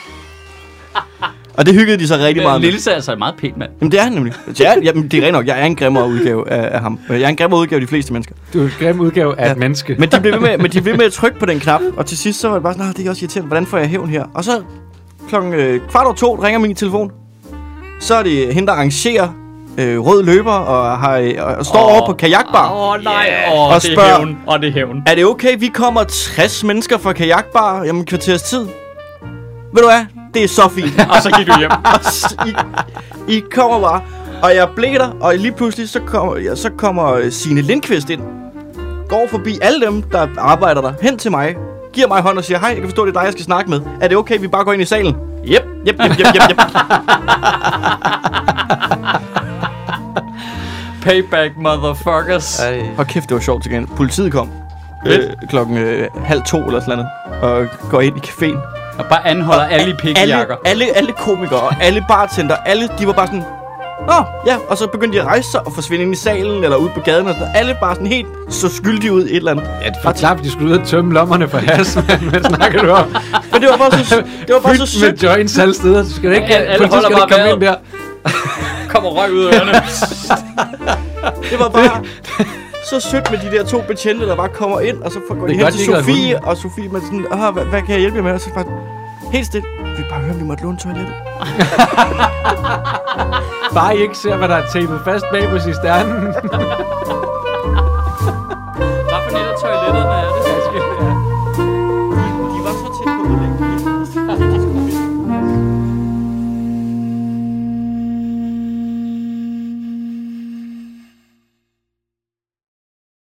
Og det hyggede de sig rigtig meget med. Lille er altså en meget pæn mand. Jamen det er han nemlig. Så jeg, jamen, det er rent nok. Jeg er en grimmere udgave af, af ham. Jeg er en grimmere udgave af de fleste mennesker. Du er en grim udgave af Ja. et menneske. Men de blev ved med, men de blev ved med at trykke på den knap, og til sidst så var det bare sådan, "Ah, det er også irriterende, hvordan får jeg hævn her? Og så klokken øh, kvart over to ringer min telefon. Så er det hende, der arrangerer øh, rød løber og, har, øh, og står oh, over på kajakbar. Åh, oh, nej. Yeah. Åh, Og oh, det er spørger- hævn. Og det er hævn. Er det okay, vi kommer 60 mennesker fra kajakbar om en kvarters tid? Ved du hvad? Det er så fint. Og så gik du hjem. Og s- I, I kommer bare, og jeg blæder, og lige pludselig så kommer, ja, så kommer øh, Signe Lindqvist ind. Går forbi alle dem, der arbejder der, hen til mig, giver mig hånd og siger, hej, jeg kan forstå, det er dig, jeg skal snakke med. Er det okay, vi bare går ind i salen? Yep, yep, yep, yep, yep, yep. Payback, motherfuckers. Ej. Og kæft, det var sjovt igen. Politiet kom øh, klokken øh, halv to eller sådan noget, og går ind i caféen. Og bare anholder alle i pikkejakker. alle, alle, alle komikere og alle bartender, alle, de var bare sådan, Nå, ja, og så begyndte de at rejse sig og forsvinde ind i salen eller ud på gaden og sådan. Alle bare sådan helt så skyldige ud i et eller andet. Ja, det for klart, de skulle ud og tømme lommerne for hassen. Hvad snakker du om? Men det var bare så, det var bare så med joints alle steder. Du skal ikke, Ja, alle holder skal ikke bare komme ind der. Kommer røg ud af ørerne. Det var bare så sødt med de der to betjente, der bare kommer ind, og så får- går de hen godt, til Sofie, og Sofie med sådan, Åh, hvad, hvad kan jeg hjælpe jer med? Og så bare helt stille. Vi bare høre, om vi måtte låne toilettet. Bare I ikke ser, hvad der er tapet fast bag på cisternen.